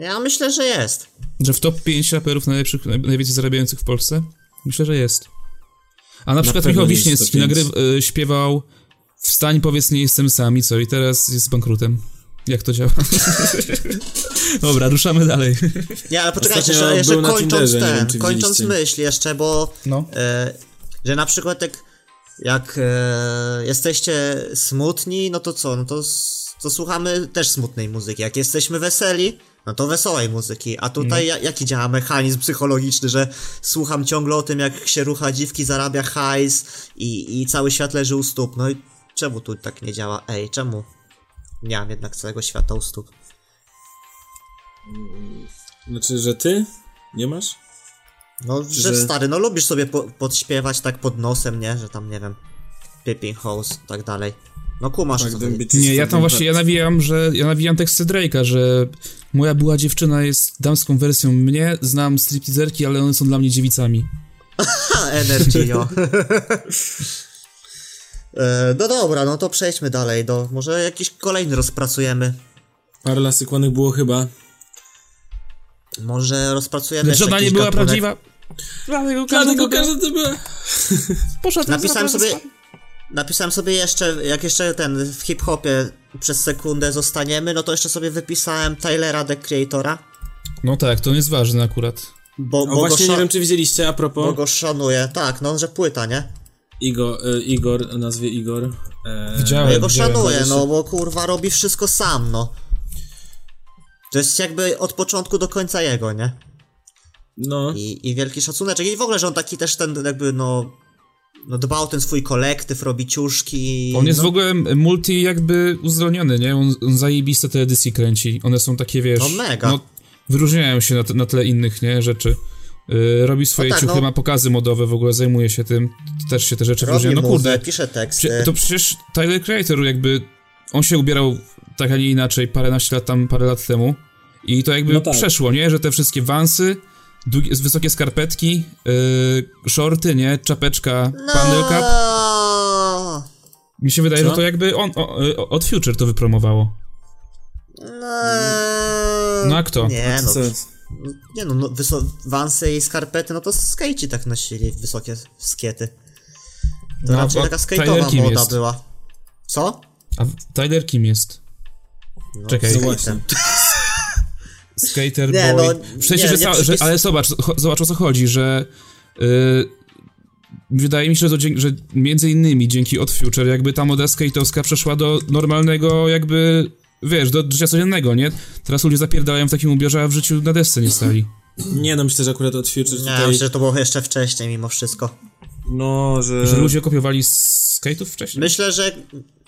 Ja myślę, że jest. Że w top 5 raperów najlepszych, naj- najwięcej zarabiających w Polsce? Myślę, że jest. A na przykład pewno Michał Wiśniewski nagry, y, śpiewał Wstań, powiedz, nie jestem sam i co? I teraz jest bankrutem. Jak to działa? Dobra, ruszamy dalej. Nie, ale poczekajcie, Ostatnio jeszcze, na kończąc Tinderze, ten, wiem, kończąc myśl jeszcze, bo No. e, że na przykład jak, jak e, jesteście smutni, no to co, no to, to słuchamy też smutnej muzyki. Jak jesteśmy weseli, no to wesołej muzyki. A tutaj ja, jaki działa mechanizm psychologiczny, że słucham ciągle o tym, jak się rucha dziwki, zarabia hajs i, i cały świat leży u stóp. No i czemu tu tak nie działa? Ej, czemu? Nie mam jednak całego świata u stóp. Znaczy, że ty nie masz? No, że że- stary, no lubisz sobie po, podśpiewać tak pod nosem, nie? Że tam, nie wiem, Pippin House, tak dalej. No kumasz Tak, co Nie, ja tam właśnie, ja nawijam, że ja nawijam teksty Drake'a, że moja była dziewczyna jest damską wersją mnie, znam stripteaserki, ale one są dla mnie dziewicami. Energy, jo. e, no dobra, no to przejdźmy dalej do, może jakiś kolejny rozpracujemy. Parę lasykłanych było chyba. Może rozpracujemy żona nie była gatunek. prawdziwa. Dlatego Dlatego każdy każdy to była. poszedł Napisałem sobie, napisałem sobie jeszcze, jak jeszcze ten w hip-hopie przez sekundę zostaniemy, no to jeszcze sobie wypisałem Tylera, The Creatora, No tak, to jest ważne akurat. bo, bo, właśnie nie wiem, czy widzieliście, a bo propos. go szanuję. Tak, no, że płyta, nie? Igor, e, Igor, o nazwie Igor. E, Widziałem. No ja go widziałem, szanuję, no bo kurwa robi wszystko sam, no. To jest jakby od początku do końca jego, nie? No, I, i wielki szacuneczek. I w ogóle, że on taki też ten jakby, no... No dba o ten swój kolektyw, robi ciuszki. On jest no, w ogóle multi jakby uzdolniony, nie? On, on zajebiste te edycje kręci. One są takie, wiesz... No mega. wyróżniają się na, na tle innych, nie? Rzeczy. Yy, robi swoje No tak, ciuchy, no. ma pokazy modowe, w ogóle zajmuje się tym. Też się te rzeczy robi wyróżniają. No kurde, pisze teksty. Prze- to przecież Tyler Creator jakby... On się ubierał tak, a nie inaczej paręnaście lat tam, parę lat temu. I to jakby No tak. przeszło, nie? Że te wszystkie wansy, długie, wysokie skarpetki, yy, shorty, nie? Czapeczka, No. panel cap. Mi się wydaje, Co? że to jakby on, o, o, od Future to wypromowało. No, No a kto? Nie, no. co? Nie no, no wyso- wansy i skarpety, no to skejci tak nosili, wysokie skiety. To No, raczej a taka kim moda jest? była. Co? A Tyler kim jest? No, Czekaj. No. Skater Nie, boy. no, w sensie, nie, że, nie ca- że Ale zobacz, zobacz o co chodzi, że yy, wydaje mi się, że, dzięki, że między innymi dzięki Od Future jakby ta moda skate'owska przeszła do normalnego jakby, wiesz, do życia codziennego, nie? Teraz ludzie zapierdalają w takim ubiorze, a w życiu na desce nie stali. Nie, no myślę, że akurat od Future Nie, tutaj... myślę, że to było jeszcze wcześniej mimo wszystko. No, że... Że ludzie kopiowali z skate'ów wcześniej. Myślę, że...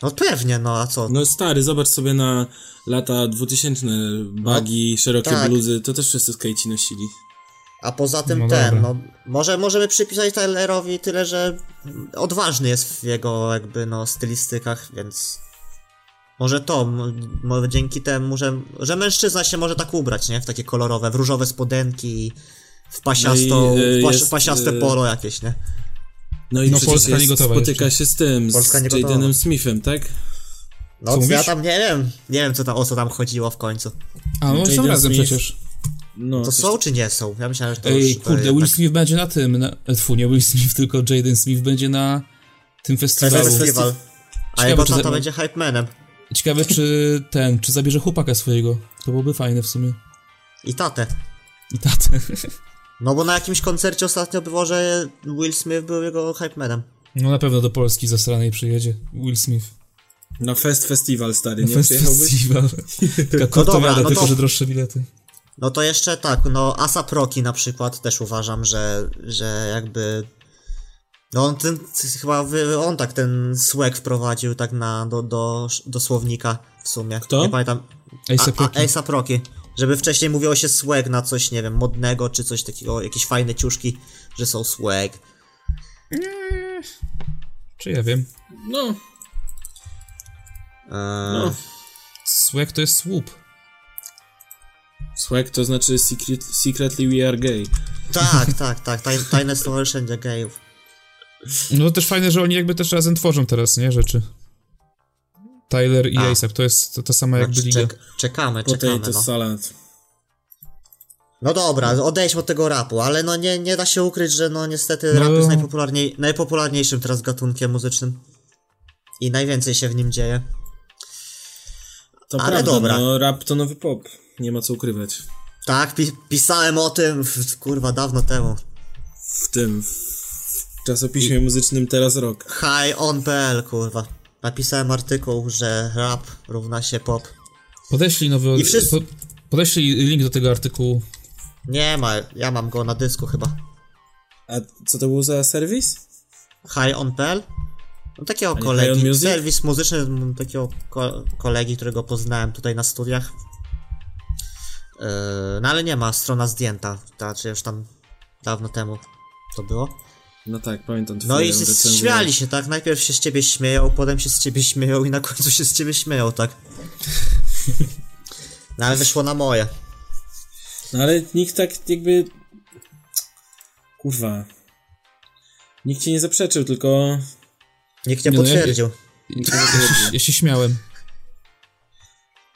No pewnie, no a co? No stary, zobacz sobie na lata 2000 bagi, szerokie tak. bluzy, to też wszyscy skejci nosili. A poza tym No ten, no... Może możemy przypisać Tylerowi tyle, że odważny jest w jego jakby, no, stylistykach, więc... Może to, może dzięki temu, że, że mężczyzna się może tak ubrać, nie? W takie kolorowe, w różowe spodenki i w pasiastą, No i, e, w pas, jest, pasiaste e, polo jakieś, nie? No i No, Polska nie jest, gotowa spotyka jeszcze. się z tym, Polska z nie. Jadenem Smithem, tak? No, Co ja tam nie wiem, nie wiem co tam, o co tam chodziło w końcu. A, no są razem Smith. przecież. No, To są czy nie są? Ja myślałem, że to Ej, już... kurde, Will Smith będzie na tym, na, tfu, nie Will Smith, tylko Jaden Smith będzie na tym festiwalu. Festiwal. A jego tata za- będzie hype manem. Ciekawe, czy ten, czy zabierze chłopaka swojego. To byłoby fajne w sumie. I tatę. I tatę. No bo na jakimś koncercie ostatnio było, że Will Smith był jego hype manem. No na pewno do Polski zasranej przyjedzie Will Smith. Na Fest Festival, stary, nie Fest? Festival. Taka dobra, kortowiada, no tylko to- że droższe bilety. No to jeszcze tak, no Asap Rocky na przykład też uważam, że, że jakby... No on ten, chyba on tak ten swag wprowadził tak na, do, do, do słownika w sumie. Kto? Nie pamiętam. A$AP A- a- Rocky. Żeby wcześniej mówiło się swag na coś, nie wiem, modnego, czy coś takiego, jakieś fajne ciuszki, że są swag. Czy ja wiem. No, no. Swag to jest słup. Swag to znaczy secret, secretly we are gay. Tak, tak, tak, taj, tajne stowarzyszenie gejów. No to też fajne, że oni jakby też razem tworzą teraz, nie? Rzeczy. Tyler i A. ASAP, to jest to, ta sama jakby Znaczy, liga. czek, czekamy, czekamy, Potato no. salad. No dobra, odejdźmy od tego rapu, ale no nie, nie da się ukryć, że no niestety No. rap jest najpopularniej, najpopularniejszym teraz gatunkiem muzycznym. i najwięcej się w nim dzieje. To Ale prawda, dobra. no rap to nowy pop. Nie ma co ukrywać. Tak, pi- pisałem o tym, w- kurwa, dawno temu. W tym, w czasopiśmie muzycznym Teraz Rock. Hi-on.pl, kurwa. Napisałem artykuł, że rap równa się pop. Podeślij nowy... I wszyscy- Po, podeślij link do tego artykułu. Nie ma, ja mam go na dysku chyba. A co to był za serwis? Hi-on.pl? No takiego kolegi, serwis muzyczny m, takiego ko- kolegi, którego poznałem tutaj na studiach. Yy, no ale nie ma, strona zdjęta, znaczy już tam dawno temu to było. No tak, pamiętam No i s- recenzję. śmiali się, tak? Najpierw się z ciebie śmieją, potem się z ciebie śmieją i na końcu się z ciebie śmieją, tak? No ale wyszło na moje. No ale nikt tak jakby... Kurwa. Nikt ci nie zaprzeczył, tylko... Nikt nie Nie, no ja- potwierdził. Ja się, ja się śmiałem.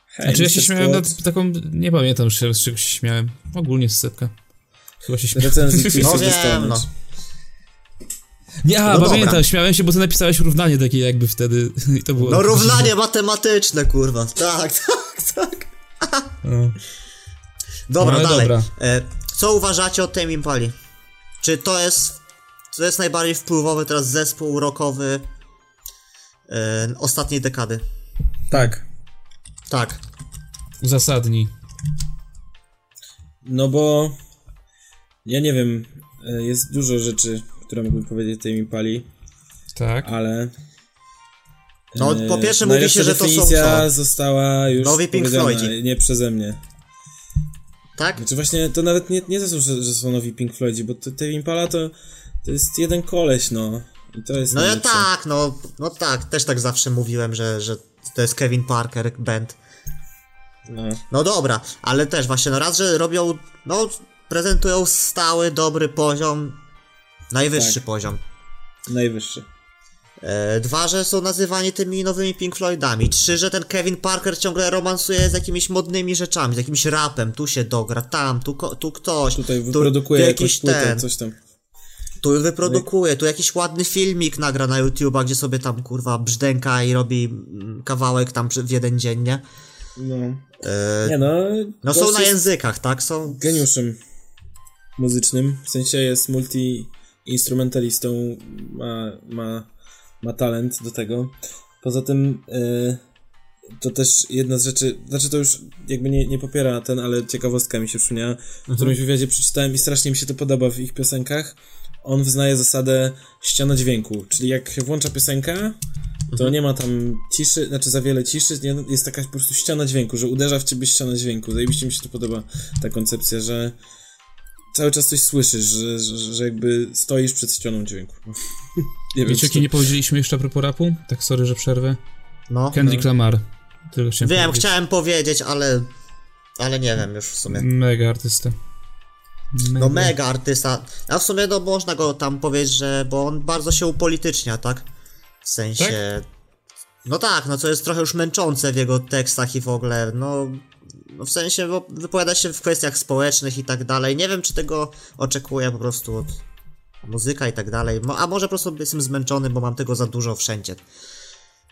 Hej, Znaczy ja się śmiałem nad taką... Nie pamiętam z czego się śmiałem. Ogólnie z sepka. Chyba się śmiałem. Recenzji No wiem, no. Nie, a, No dobra. pamiętam, śmiałem się, bo ty napisałeś równanie takie jakby wtedy. I to było... No równanie matematyczne, kurwa. Tak, tak, tak. No. Dobra, No, ale dalej. dobra. E, co uważacie o Tame Impali? Czy to jest, to jest najbardziej wpływowy teraz zespół rockowy e, ostatniej dekady? Tak. Tak. Uzasadnij. No bo... Ja nie wiem, e, jest dużo rzeczy, które mógłbym powiedzieć tej mi pali, Tak. ale... No, e, po pierwsze mówi najlepsza się, że to są co? została już Nowi Pink Floydzi. nie przeze mnie. Tak? Znaczy właśnie, to nawet nie, nie to, są, że, że są nowi Pink Floydzi, bo to, te Impala to, to jest jeden koleś, no. I to jest No ja tak, no, no tak, też tak zawsze mówiłem, że, że to jest Kevin Parker band. No. No dobra, ale też właśnie, no raz, że robią, no, prezentują stały, dobry poziom, najwyższy Tak. poziom. Najwyższy. E, dwa, że są nazywani tymi nowymi Pink Floydami. Trzy, że ten Kevin Parker ciągle romansuje z jakimiś modnymi rzeczami, z jakimś rapem. Tu się dogra, tam, tu, ko- tu ktoś. Tutaj tu, wyprodukuje tu jakiś płytę, ten, coś tam. Tu wyprodukuje, tu jakiś ładny filmik nagra na YouTube'a, gdzie sobie tam kurwa brzdęka i robi mm, kawałek tam w jeden dzień, nie? No. E, Nie no, no są na językach, tak? Są... geniuszem muzycznym, w sensie jest multi-instrumentalistą, ma, ma, ma talent do tego. Poza tym e, to też jedna z rzeczy, znaczy to już jakby nie, nie popiera ten, ale ciekawostka mi się przypomniała, w którymś wywiadzie przeczytałem i strasznie mi się to podoba w ich piosenkach. On wyznaje zasadę ściana dźwięku, czyli jak się włącza piosenka, to nie ma tam ciszy, znaczy za wiele ciszy, nie, jest taka po prostu ściana dźwięku, że uderza w ciebie ściana dźwięku. Zajebiście mi się to podoba, ta koncepcja, że cały czas coś słyszysz, że, że, że jakby stoisz przed ścianą dźwięku. nie Wiecie, jaki nie powiedzieliśmy jeszcze a propos rapu? Tak, sorry, że przerwę. No, Kendrick Lamar. Tylko chciałem wiem, powiedzieć. chciałem powiedzieć, ale... Ale nie wiem już w sumie. Mega artysta. No mega artysta. A w sumie no można go tam powiedzieć, że... Bo on bardzo się upolitycznia, tak? W sensie... No tak, no co jest trochę już męczące w jego tekstach i w ogóle, no... No w sensie, bo wypowiada się w kwestiach społecznych i tak dalej. Nie wiem, czy tego oczekuję po prostu od muzyka i tak dalej. A może po prostu jestem zmęczony, bo mam tego za dużo wszędzie.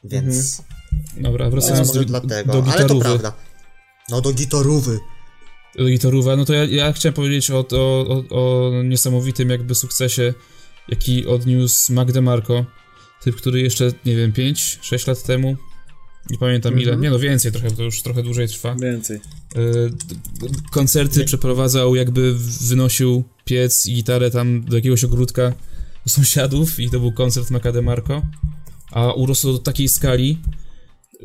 Więc... Dobra, No, wracając do, dlatego, do ale to prawda. No do gitarówy. Do gitarówy, no to ja, ja chciałem powiedzieć o, o, o, niesamowitym jakby sukcesie, jaki odniósł Mac DeMarco. Typ, który jeszcze, nie wiem, 5-6 lat temu, nie pamiętam ile, nie no więcej trochę, to już trochę dłużej trwa. Więcej. Y, d- koncerty przeprowadzał, jakby wynosił piec i gitarę tam do jakiegoś ogródka do sąsiadów i to był koncert Maca DeMarco. A urosł do takiej skali,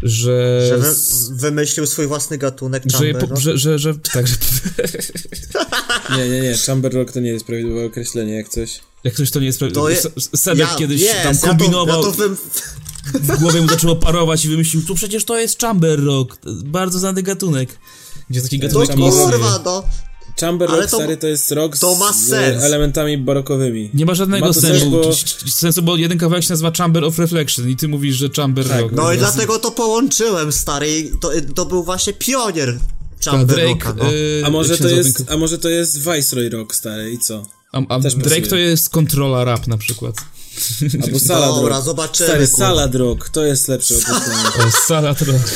że... Że wy, wymyślił swój własny gatunek że, chamber, po, no. że, że, że, tak, że Nie, nie, nie, Chamber Rock to nie jest prawidłowe określenie, jak coś. jak ktoś to nie jest je- S- Sedek kiedyś jest, tam ja to- kombinował, Ja to, wym... w głowie mu zaczęło parować i wymyślił, tu przecież to jest chamber rock, to bardzo znany gatunek. Gdzie taki gatunek istnieje. kurwa, no. Chamber Ale Rock, to- stary, to jest rock to ma z sens. elementami barokowymi. Nie ma żadnego Ma sensu, sens, bo- bo... sensu, bo jeden kawałek się nazywa Chamber of Reflection i ty mówisz, że Chamber Tak, Rock. No i dlatego to połączyłem, stary. To, to był właśnie pionier to chamber Drake, rocka, no. y, A może to jest, a może to jest Viceroy Rock, stary, i co? A, a Też Drake pasuje. to jest kontrola rap na przykład. Albo Salad Dobra, Rock. zobaczymy, Stary, kurwa. Salad Rock, to jest lepsze określenie. Salad Rock.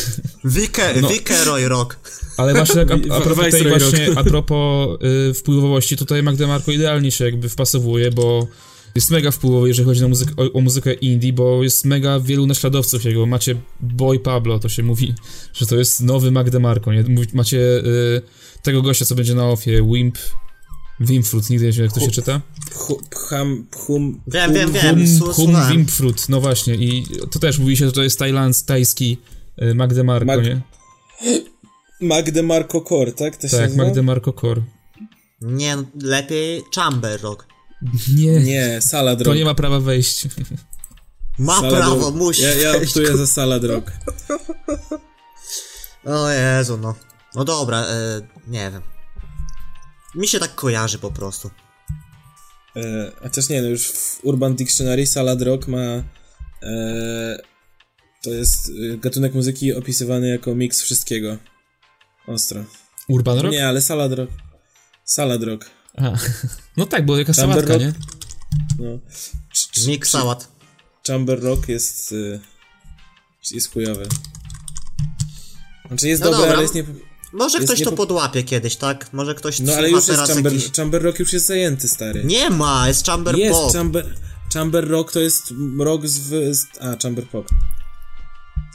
Wike, No. Wikeroy Rock. Ale właśnie tak, a, a propos, tej właśnie, a propos y, wpływowości, tutaj Magda Marko idealnie się jakby wpasowuje, bo jest mega wpływowy, jeżeli chodzi na muzykę, o, o muzykę indie, bo jest mega wielu naśladowców jego. Macie Boy Pablo, to się mówi, że to jest nowy Magda Marko, nie? Macie y, tego gościa, co będzie na ofie, Wimp, Wimfrut, nigdy nie wiem, jak to się czyta. Pcham, pchum... Wiem, wiem, wiem. Hum. Wimfrut, no właśnie, i to też mówi się, że to jest tajlands, tajski y, Magda Marko, Mag- nie? Magde Marco Core, tak? To Tak, nazywa? Magda Marko Core. Nie, lepiej Chamber Rock. Nie, Nie, Salad Rock. to nie ma prawa wejść. Ma Salad prawo, Rock. musi. Ja, ja optuję za Salad Rock. O Jezu, no. No dobra, e, nie wiem. Mi się tak kojarzy po prostu. E, chociaż nie, no już w Urban Dictionary Salad Rock ma... E, to jest e, gatunek muzyki opisywany jako miks wszystkiego. Ostro. Urban Rock? Nie, ale Salad Rock. Salad Rock. A. No tak, bo jaka Chamber sałatka, Rock? nie? No. Mix sałat. Chamber Rock jest... E, jest chujowy. Znaczy jest No dobry, dobra. ale jest nie... Może Jest ktoś to niepo- podłapie kiedyś, tak? Może ktoś No ale już jest teraz Chamber... jakiś... Chamber Rock już jest zajęty, stary. Nie ma, jest Chamber Jest Pop. Chamber... Chamber Rock to jest rock z... z a, Chamber Pop.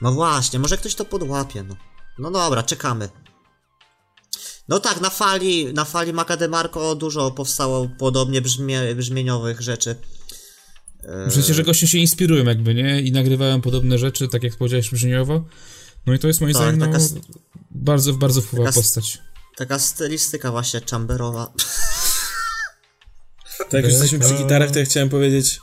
No właśnie, może ktoś to podłapie, no. No dobra, czekamy. No tak, na fali, na fali Macademarco dużo powstało podobnie brzmie, brzmieniowych rzeczy. Przecież, że goście się inspirują jakby, nie? I nagrywają podobne rzeczy, tak jak powiedziałeś brzmieniowo. No i to jest moim Tak, zdaniem, no, taka s- bardzo, bardzo wpływa taka postać. Taka stylistyka właśnie chamberowa. Tak, jak już jesteśmy przy gitarach, to ja chciałem powiedzieć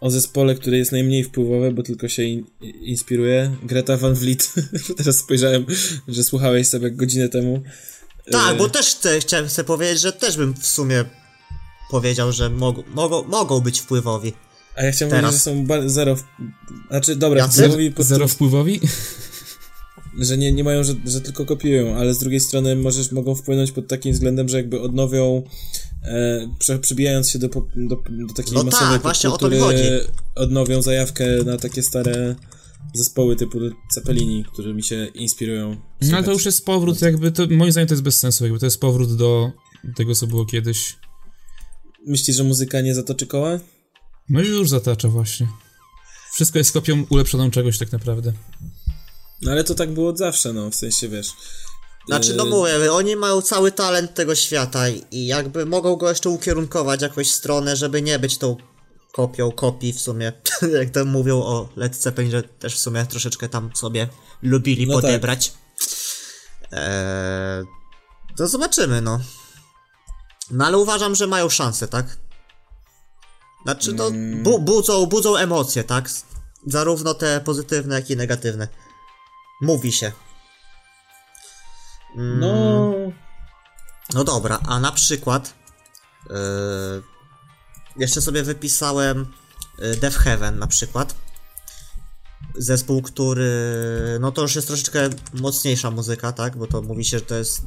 o zespole, który jest najmniej wpływowy, bo tylko się in, inspiruje. Greta Van Vliet. Teraz spojrzałem, że słuchałeś sobie godzinę temu. Tak, E, bo też chcę, chciałem chcę powiedzieć, że też bym w sumie powiedział, że mogą, mogą, mogą być wpływowi. A ja chciałem teraz. powiedzieć, że są ba- zero... W... Znaczy, dobra, Jacy? po Zero wpływowi? Że nie, nie mają, że, że tylko kopiują, ale z drugiej strony możesz, mogą wpłynąć pod takim względem, że jakby odnowią, e, przybijając się do, do, do takiej No masowej tak, właśnie o to mi chodzi. odnowią zajawkę na takie stare zespoły typu Cepelini, którymi się inspirują. No ale to już jest powrót jakby, to moim zdaniem to jest bez sensu jakby, to jest powrót do tego, co było kiedyś. Myślisz, że muzyka nie zatoczy koła? No i już zatacza właśnie. Wszystko jest kopią ulepszoną czegoś tak naprawdę. No ale to tak było od zawsze, no, w sensie, wiesz... Znaczy, no e, mówię, oni mają cały talent tego świata i- jakby mogą go jeszcze ukierunkować jakąś stronę, żeby nie być tą kopią kopii w sumie. Jak tam mówią o Led Zeppelin, że też w sumie troszeczkę tam sobie lubili No tak. podebrać. Eee, to zobaczymy, no. No ale uważam, że mają szansę, tak? Znaczy, to Mm. bu budzą, budzą emocje, tak? Zarówno te pozytywne, jak i negatywne. Mówi się. Mm, No... no dobra, a na przykład yy, jeszcze sobie wypisałem yy, Death Heaven na przykład. Zespół, który no to już jest troszeczkę mocniejsza muzyka, tak? Bo to mówi się, że to jest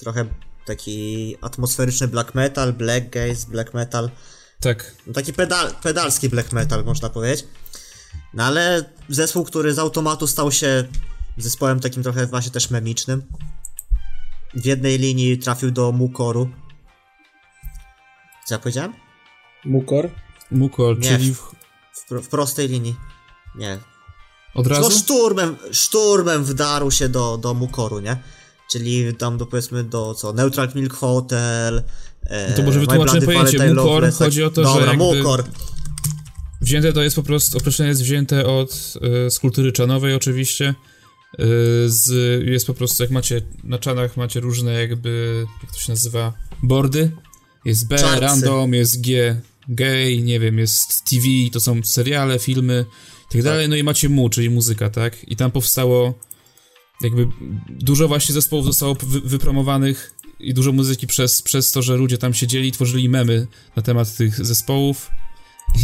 trochę taki atmosferyczny black metal, black gaze, black metal. Tak. No taki pedal, pedalski black metal, można powiedzieć. No ale zespół, który z automatu stał się zespołem takim trochę właśnie też memicznym. W jednej linii trafił do Mukoru. Co ja powiedziałem? Mukor? Mukor, Nie. czyli w, W, pro- w prostej linii. Nie. od No razu? szturmem, szturmem wdarł się do, do Mukoru, nie? Czyli tam do powiedzmy do co? Neutral Milk Hotel. E, No to może My wytłumaczymy pojęcie. Mukor tak. chodzi o to, Dobra, że jakby- Mukor. Wzięte to jest po prostu, określenie jest wzięte od e, z kultury czanowej oczywiście. E, z, jest po prostu, jak macie na czanach macie różne jakby, jak to się nazywa, boardy. Jest B, Czarcy. random, jest G, gay, nie wiem, jest TV, to są seriale, filmy i tak dalej. No i macie mu, czyli muzyka, tak? I tam powstało jakby dużo właśnie zespołów zostało wy, wypromowanych i dużo muzyki przez, przez to, że ludzie tam siedzieli, tworzyli memy na temat tych zespołów.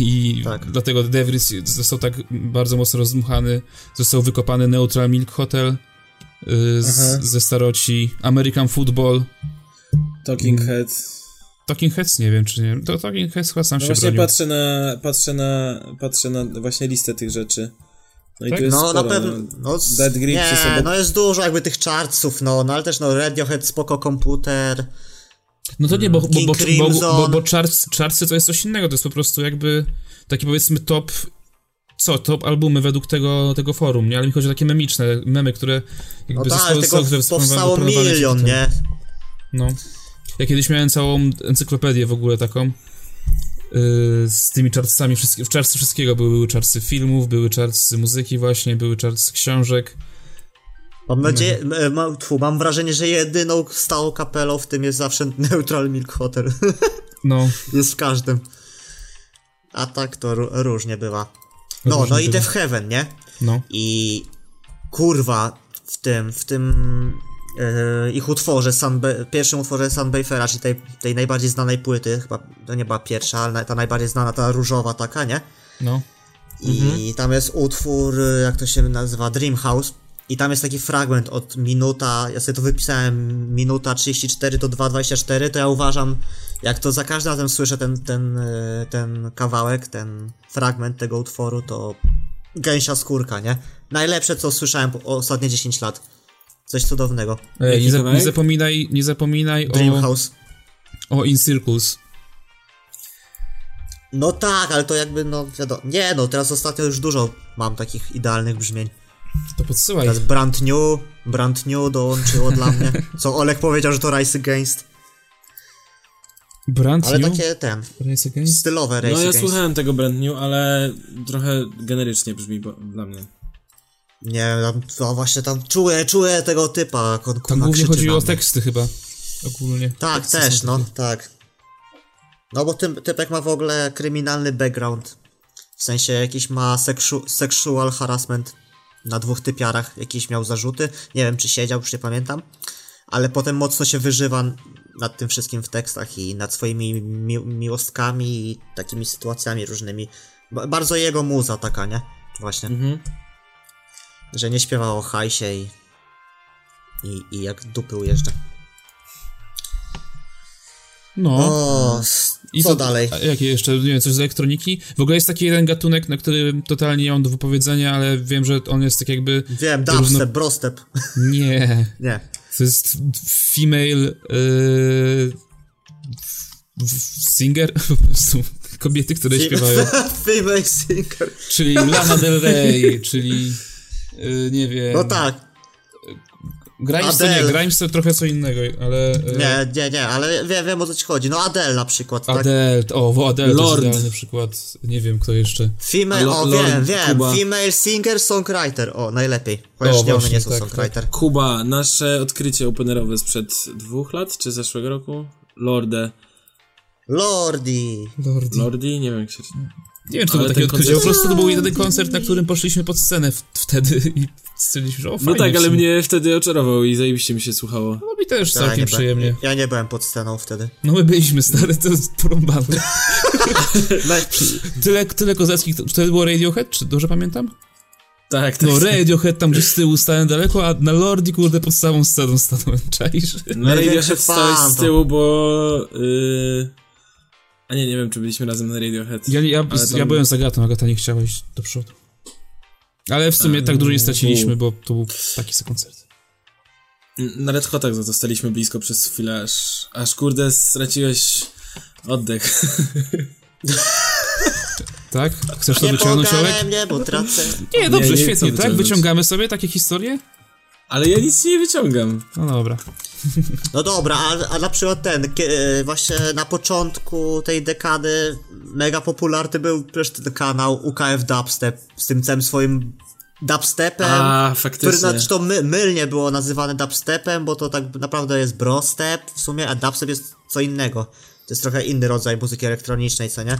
I Tak. dlatego Devils został tak bardzo mocno rozdmuchany. Został wykopany Neutral Milk Hotel y, z, ze staroci, American Football. Talking Head. Talking Heads nie wiem, czy nie. To Talking Heads chyba sam No się właśnie bronił. patrzę na, patrzę na, patrzę na właśnie listę tych rzeczy. No i Tak? tu jest No sporo, na pewno. no. No, Dead Grips nie, jest obok- no jest dużo jakby tych chartsów, no, no ale też no Radiohead, spoko komputer. No to nie, bo, bo, bo, bo, bo, charts, chartsy to jest coś innego, to jest po prostu jakby taki powiedzmy top, co, top albumy według tego, tego forum, nie? Ale mi chodzi o takie memiczne, memy, które No jakby tak, zostały- tego powstało milion, nie? No. Ja kiedyś miałem całą encyklopedię w ogóle taką yy, z tymi wszystkie, w chartsy wszystkiego były, były chartsy filmów, były chartsy muzyki właśnie, były chartsy książek. Mam nadzieję, Mhm. e, mam, tfu, mam wrażenie, że jedyną stałą kapelą w tym jest zawsze Neutral Milk Hotel. No, jest w każdym. A tak to ró- różnie bywa. No, Różnie no i. Death Heaven, nie? no. I kurwa, w tym, w tym e, ich utworze, Sunba- pierwszym utworze Sunbayfera, czyli tej, tej najbardziej znanej płyty, chyba to nie była pierwsza, ale ta najbardziej znana, ta różowa taka, nie? No. I tam jest utwór, y, jak to się nazywa, Dream House. I tam jest taki fragment od minuta, ja sobie to wypisałem, minuta 34 do 2.24, to ja uważam, jak to za każdym razem słyszę ten, ten, y, ten kawałek, ten fragment tego utworu, to gęsia skórka, nie? Najlepsze, co słyszałem po ostatnie 10 lat. Coś cudownego. Ej, Jaki nie, za, nie zapominaj, nie zapominaj Dream o, House. o In Circles. No tak, ale to jakby, no wiadomo, nie no, teraz ostatnio już dużo mam takich idealnych brzmień. To podsyłaj. Teraz Brand New, Brand New dołączyło dla mnie. Co Olek powiedział, że to Rise Against. Brand Ale New? takie ten, Race Against? stylowe Rise No ja Against. słuchałem tego brand new, ale trochę generycznie brzmi bo, dla mnie. Nie, tam, to właśnie tam czuję, czuję tego typa, jak on Tam kurwa głównie krzyczy chodziło na o mnie. teksty chyba. Ogólnie. Tak, Teksty też, są no, takie. tak. No bo tym, typek ma w ogóle kryminalny background. W sensie jakiś ma seksu, sexual harassment na dwóch typiarach, jakieś miał zarzuty. Nie wiem, czy siedział, już nie pamiętam. Ale potem mocno się wyżywa nad tym wszystkim w tekstach i nad swoimi mi miłostkami i takimi sytuacjami różnymi. Ba bardzo jego muza taka, nie? Właśnie. Mhm. Że nie śpiewa o hajsie i, i, i jak dupy ujeżdża. No. O, I co dalej? A jakie jeszcze, nie wiem, coś z elektroniki? W ogóle jest taki jeden gatunek, na który totalnie nie mam do wypowiedzenia, ale wiem, że on jest tak jakby... Wiem, dubstep, brostep. Nie. Nie. To jest female... Yy, singer? Po prostu kobiety, które śpiewają. Female singer. Czyli Lana Del Rey, czyli... Yy, nie wiem... No tak. Grimes to nie, Adele. Grimes to trochę co innego, ale... Yy, Nie, nie, nie, ale wiem, wiem o co ci chodzi. No Adele na przykład, tak? Adele, o, bo Adele to Lord. jest idealny przykład. Nie wiem, kto jeszcze. Female, Lo- o Lord wiem, wiem. Kuba. Female singer, songwriter. O, najlepiej. Chociaż O, nie, one właśnie, nie są tak, songwriter. Kuba, nasze odkrycie openerowe sprzed dwóch lat, czy zeszłego roku? Lorde. Lordi. Lordi. Lordi? Nie wiem jak się... Nie wiem, czy to Ale był taki ten odkrycie. Po koncert- prostu to był jedyny koncert, na którym poszliśmy pod scenę w, wtedy i stwierdziliśmy, że o, No fajnie tak, w ale mnie wtedy oczarował i zajebiście mi się słuchało. No mi też Ja nie, całkiem przyjemnie. byłem, ja nie byłem pod sceną wtedy. No my byliśmy stary, to jest porąbane. No, tyle, tyle kozackich, to wtedy było Radiohead, czy dobrze pamiętam? Tak, tak. No Radiohead tam gdzieś z tyłu stałem daleko, a na Lordi kurde pod samą sceną stanąłem, czaisz? No Radiohead stałeś z to. tyłu, bo... Yy... A nie, nie wiem, czy byliśmy razem na Radiohead. Ja, ja, ja byłem z Agatą, Agata nie chciała iść do przodu. Ale w sumie tak dużo nie straciliśmy, bo to był taki sobie koncert. Na Red Hotach za to staliśmy blisko przez chwilę, aż, aż kurde straciłeś oddech. Tak? Chcesz to nie wyciągnąć, Olek? Nie, dobrze, Nie, nie świetnie, tak? Wyciągamy sobie takie historie? Ale ja nic nie wyciągam. No dobra. No dobra, a, a na przykład ten, e, właśnie na początku tej dekady mega popularny był przecież ten kanał UKF Dubstep z tym całym swoim dubstepem. A, Który faktycznie. znaczy to my, mylnie było nazywane dubstepem, bo to tak naprawdę jest brostep w sumie, a dubstep jest co innego. To jest trochę inny rodzaj muzyki elektronicznej, co nie?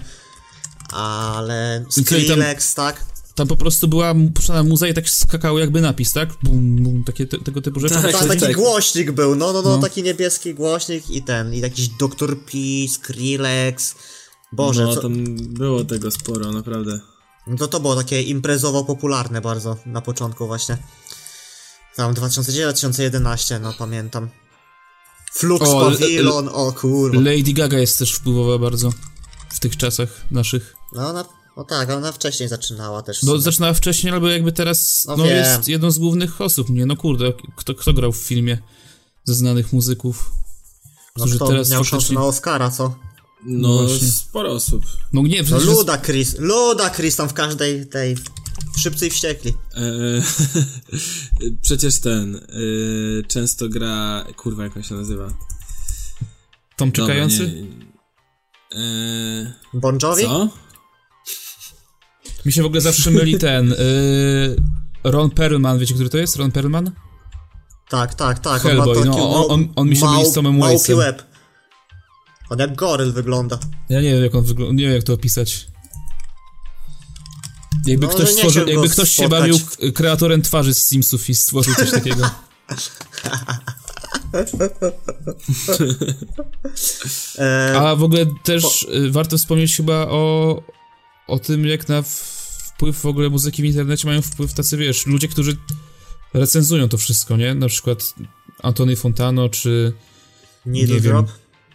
Ale i tam- Skrillex, tak? Tam po prostu była puszczana muza i tak skakało jakby napis, tak? Bum, bum, takie te, tego typu rzeczy. Tak, Tak, taki tak. głośnik był, no, no, no, No. taki niebieski głośnik i ten, i jakiś Dr. P, Skrillex. Boże, no, co, tam było tego sporo, naprawdę. no to to było takie imprezowo popularne bardzo na początku właśnie. Tam 2010-2011, no pamiętam. Flux O, Pavilion, o kurwa. Lady Gaga jest też wpływowa bardzo w tych czasach naszych. No, ona, no tak, ona wcześniej zaczynała też. No, zaczynała wcześniej, albo jakby teraz No no, jest jedną z głównych osób, nie? No kurde, kto, kto grał w filmie ze znanych muzyków, no, kto teraz miał szansę na Oscara, co? No, właśnie. sporo osób. No nie, No przecież... Luda Chris, Luda Chris tam w każdej tej... Szybcy i wściekli. Eee, przecież ten eee, często gra. Kurwa, jak on się nazywa? Tom Dobra, czekający? nie- Eee, Bon Jovi? co? Mi się w ogóle zawsze myli ten... Y... Ron Perlman, wiecie, który to jest? Ron Perlman? Tak, tak, tak. Hellboy, ma taki no, mał- on- on mi się myli z Tomem Waitsem. łeb. On jak goryl wygląda. Ja nie wiem, jak on wygląda, nie wiem, jak to opisać. Jakby No, ktoś stworzył, jakby ktoś się bawił kreatorem twarzy z Simsów i stworzył coś takiego. A w ogóle też y, warto wspomnieć chyba o, o tym, jak na w- wpływ w ogóle muzyki w internecie mają wpływ tacy, wiesz, ludzie, którzy recenzują to wszystko, nie? Na przykład Antony Fontano, czy Needle nie wiem. Drop.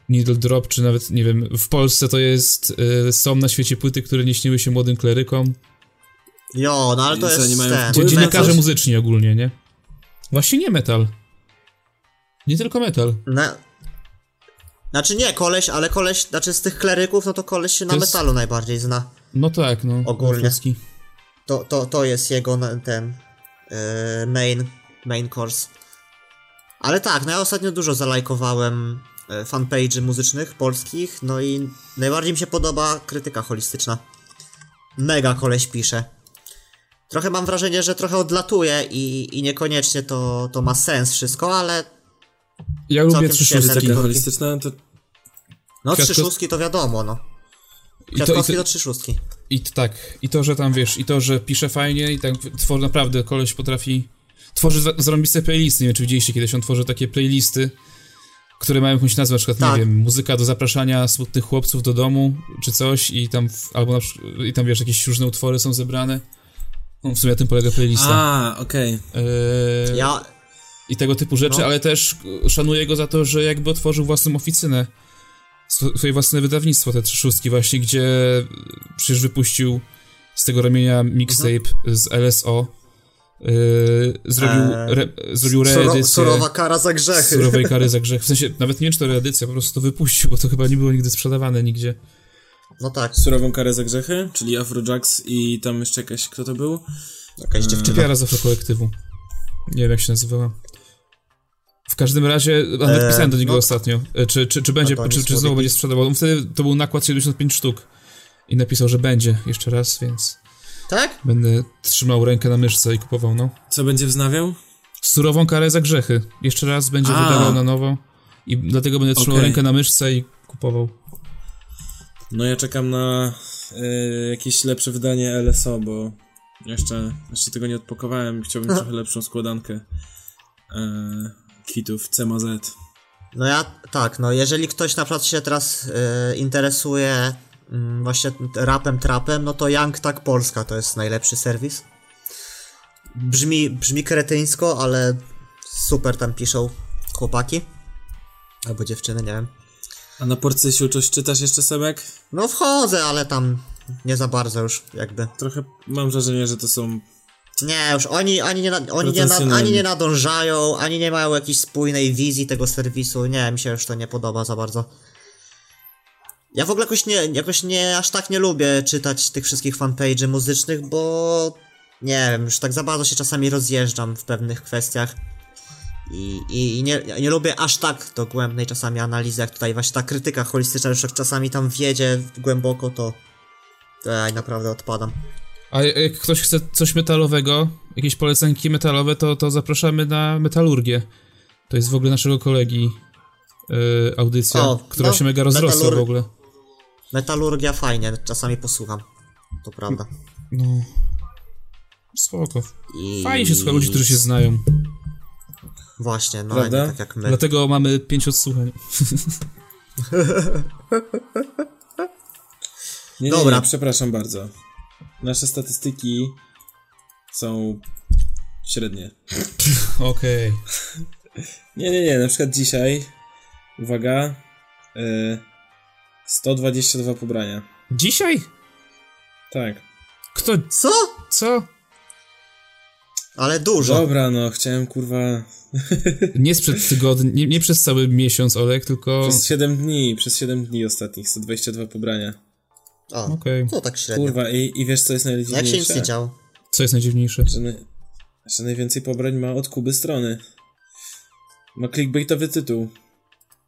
Needle Drop, czy nawet, nie wiem, w Polsce to jest, y, są na świecie płyty, które nie śniły się młodym klerykom. Jo, no ale to jest nie mają ten... Dziennikarze metal. muzyczni ogólnie, nie? Właśnie nie metal. Nie tylko metal. Na... Znaczy nie, koleś, ale koleś, znaczy z tych kleryków, no to koleś się na jest- metalu najbardziej zna. No tak, no. Ogólnie. To, to, to jest jego ten e, main, main course. Ale tak, no ja ostatnio dużo zalajkowałem e, fanpage'y muzycznych polskich, no i najbardziej mi się podoba krytyka holistyczna. Mega koleś pisze. Trochę mam wrażenie, że trochę odlatuje i, i niekoniecznie to, to ma sens wszystko, ale Ja lubię Całkiem trzy przyjemne szóstki. Taka Taki- holistyczna, to no Kwiatkowski- trzy szóstki to wiadomo, no. I to, i, Kwiatkowski to, to trzy szóstki. I tak, i to, że tam wiesz, i to, że pisze fajnie, i tak tworzy naprawdę, koleś potrafi. Tworzy zarąbiste playlisty. Nie wiem, czy widzieliście kiedyś, on tworzy takie playlisty, które mają jakąś nazwę, na przykład, Tak. nie wiem, muzyka do zapraszania smutnych chłopców do domu, czy coś, i tam, albo na przykład, i tam wiesz, jakieś różne utwory są zebrane. No, w sumie na tym polega playlista. A, okej. Eee, Ja, I tego typu rzeczy, No. ale też szanuję go za to, że jakby otworzył własną oficynę, swoje własne wydawnictwo, te trzy szóstki właśnie, gdzie e, przecież wypuścił z tego ramienia mixtape z LSO, yy, zrobił, Eee, re, zrobił reedycję surowa kara za grzechy. surowej kary za grzech, w sensie nawet nie wiem, czy to reedycja, po prostu to wypuścił, bo to chyba nie było nigdy sprzedawane nigdzie. No tak, Surową karę za grzechy, czyli Afrojax i tam jeszcze jakaś, kto to był? jakaś dziewczyna. Typiara z kolektywu. Nie wiem, jak się nazywała. W każdym razie, nawet Eee, pisałem do niego no- ostatnio, e, czy, czy, czy będzie, nie czy, czy znowu będzie sprzedawał. On Wtedy to był nakład 75 sztuk. I napisał, że będzie jeszcze raz, więc Tak? będę trzymał rękę na myszce i kupował, no. Co będzie wznawiał? Surową karę za grzechy. Jeszcze raz będzie A. wydawał na nowo. I dlatego będę trzymał Okej. rękę na myszce i kupował. No ja czekam na y, jakieś lepsze wydanie LSO, bo jeszcze, jeszcze tego nie odpakowałem. Chciałbym trochę lepszą składankę y, kwitów CMZ. No ja, tak, no jeżeli ktoś na przykład się teraz e, interesuje mm, właśnie rapem, trapem, no to Young Tak Polska to jest najlepszy serwis. Brzmi, brzmi kretyńsko, ale super tam piszą chłopaki. Albo dziewczyny, nie wiem. A na Porcysiu coś czytasz jeszcze, Sebek? No wchodzę, ale tam nie za bardzo już jakby. Trochę mam wrażenie, że to są... Nie, już oni, ani, nie, oni, nie, ani nie nadążają, ani nie mają jakiejś spójnej wizji tego serwisu. Nie, mi się już to nie podoba za bardzo. Ja w ogóle jakoś nie, jakoś nie, aż tak nie lubię czytać tych wszystkich fanpage'y muzycznych, bo nie wiem, już tak za bardzo się czasami rozjeżdżam w pewnych kwestiach. I, i, i nie, nie lubię aż tak dogłębnej czasami analizy, jak tutaj właśnie ta krytyka holistyczna już jak czasami tam wjedzie głęboko, to, to ja naprawdę odpadam. A jak ktoś chce coś metalowego, jakieś polecenki metalowe, to, to zapraszamy na metalurgię. To jest w ogóle naszego kolegi yy, audycja, O, która no, się mega rozrosła metalur- w ogóle. Metalurgia fajnie, czasami posłucham. To prawda. No. Spoko. I... Fajnie się słucha ludzi, którzy się znają. Właśnie, no Prawda? nie tak jak my. Dlatego mamy pięć odsłuchań. Nie, nie, Dobra. nie, przepraszam bardzo. Nasze statystyki są średnie. Okej. Nie, nie, nie, na przykład dzisiaj Uwaga. Y, 122 pobrania. Dzisiaj? Tak. Kto? Co? Co? Ale dużo. Dobra, no, chciałem kurwa. Nie sprzed tygodnia, nie, nie przez cały miesiąc, Olek, tylko... Przez 7 dni, przez 7 dni ostatnich 122 pobrania. O, Okej. to tak średnio. Kurwa, i, i wiesz co jest Jak się nic najdziwniejsze? nie działo. Co jest najdziwniejsze? Że, na, że najwięcej pobrań ma od Kuby strony. Ma clickbaitowy tytuł.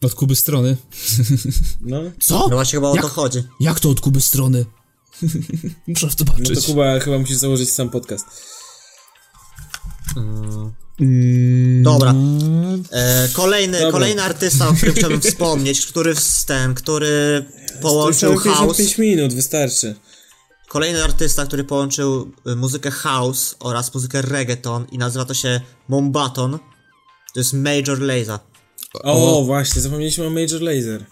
Od Kuby strony. No, Co? No właśnie chyba o Jak? to chodzi. Jak to od Kuby strony? Muszę w to no patrzeć. to Kuba chyba musisz założyć sam podcast. Mm, Dobra. E, kolejny, Dobra. kolejny artysta, o którym chciałbym wspomnieć, który ten, który połączył house. 55 minut, wystarczy. Kolejny artysta, który połączył y, muzykę house oraz muzykę reggaeton i nazywa to się Mombaton. To jest Major Lazer. O, właśnie, zapomnieliśmy o Major Laser.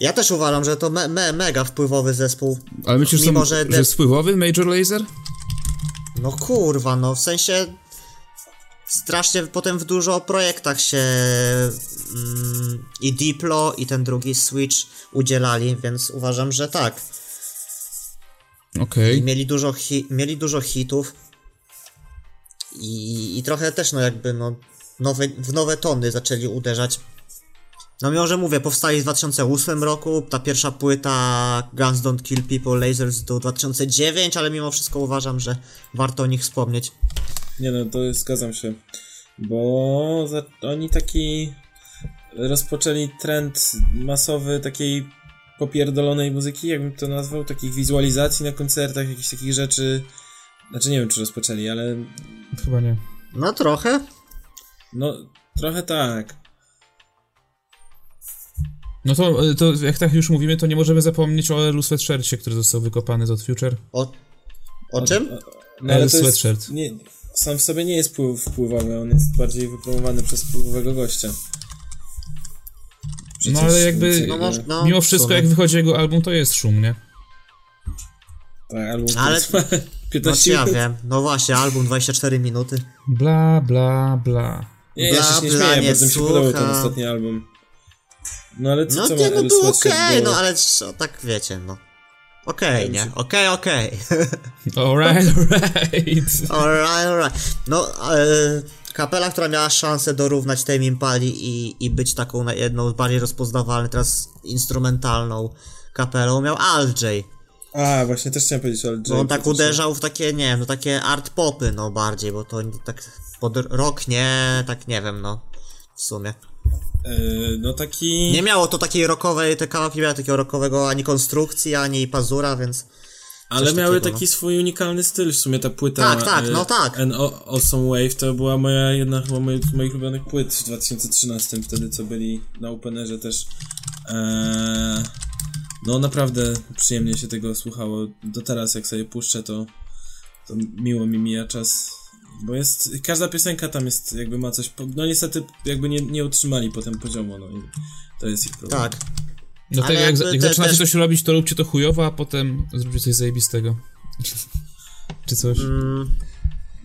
Ja też uważam, że to me, me, mega wpływowy zespół. Ale myślisz, że, Mimo, to, że że de- jest wpływowy Major Laser? No kurwa, no w sensie strasznie potem w dużo projektach się mm, i Diplo i ten drugi Switch udzielali, więc uważam, że tak. Okej. I mieli dużo, hi- mieli dużo hitów i, i trochę też no jakby no nowe, w nowe tony zaczęli uderzać. No mimo, że mówię, powstali w 2008 roku, ta pierwsza płyta Guns Don't Kill People Lasers do 2009, ale mimo wszystko uważam, że warto o nich wspomnieć. Nie no, to zgadzam się. Bo za, oni taki rozpoczęli trend masowy takiej popierdolonej muzyki, jakbym to nazwał, takich wizualizacji na koncertach, jakichś takich rzeczy. Znaczy nie wiem, czy rozpoczęli, ale Chyba nie. No trochę. no trochę tak. No to, y, to jak tak już mówimy, to nie możemy zapomnieć o Elu Sweatshircie, który został wykopany z od Future. O, o czym? No, ale L to jest, Sweatshirt. nie, sam w sobie nie jest wpływ, wpływowy, on jest bardziej wypromowany przez wpływowego gościa. No ale jakby, No, może- no, mimo wszystko jak wychodzi jego album, to jest szum, nie? Tak, album Ale- trwa No 15 czy ja minut. wiem. No właśnie, album 24 minuty. Bla, bla, bla. Nie, ja Bla, się nie bla, śmieję, nie bardzo mi się podobał ten ostatni album. No ale co, No co nie, ma no było okej, do- no ale co, tak wiecie, no. Okej, nie? Okej, okej. Alright, alright. Alright, alright. No, e, kapela, która miała szansę dorównać tej Impali i, i być taką na- jedną z bardziej rozpoznawalnych, teraz instrumentalną kapelą, miał Al J. A, właśnie też chciałem powiedzieć o LJ. Bo on tak uderzał w takie, nie wiem, no takie art popy, no bardziej, bo to tak pod rok nie, tak nie wiem, no. W sumie. Yy, no taki... Nie miało to takiej rockowej, te kawałki miały takiego rockowego ani konstrukcji, ani pazura, więc... ale miały takiego, taki swój unikalny styl, w sumie ta płyta... Tak, tak, y, no tak. An Awesome Wave to była moja jedna chyba moich, moich ulubionych płyt w 2013, wtedy co byli na Openerze też. Eee, no naprawdę przyjemnie się tego słuchało. Do teraz jak sobie puszczę to, to miło mi mija czas. Bo jest, każda piosenka tam jest, jakby ma coś, po- no niestety jakby nie, nie utrzymali potem poziomu, no i to jest ich problem. Tak. No tak jak, jak te- zaczynacie też- coś robić, to róbcie to chujowo, a potem zróbcie coś zajebistego. Czy coś. Mm,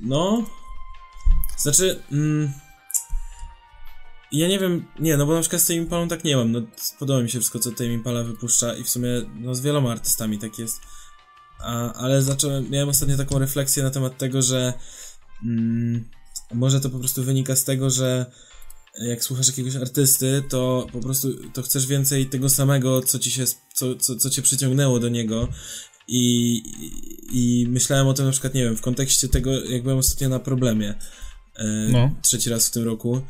No. Znaczy. Mm, ja nie wiem. Nie, no bo na przykład z Tame Impalą tak nie mam. No, podoba mi się wszystko, co Tame Impala wypuszcza i w sumie no, z wieloma artystami tak jest. A, ale zacząłem. Miałem ostatnio taką refleksję na temat tego, że. Mm, może to po prostu wynika z tego, że jak słuchasz jakiegoś artysty, to po prostu to chcesz więcej tego samego, co ci się, co, co, co cię przyciągnęło do niego. I, i, myślałem o tym na przykład, nie wiem, w kontekście tego, jak byłem ostatnio na problemie. E, No. Trzeci raz w tym roku.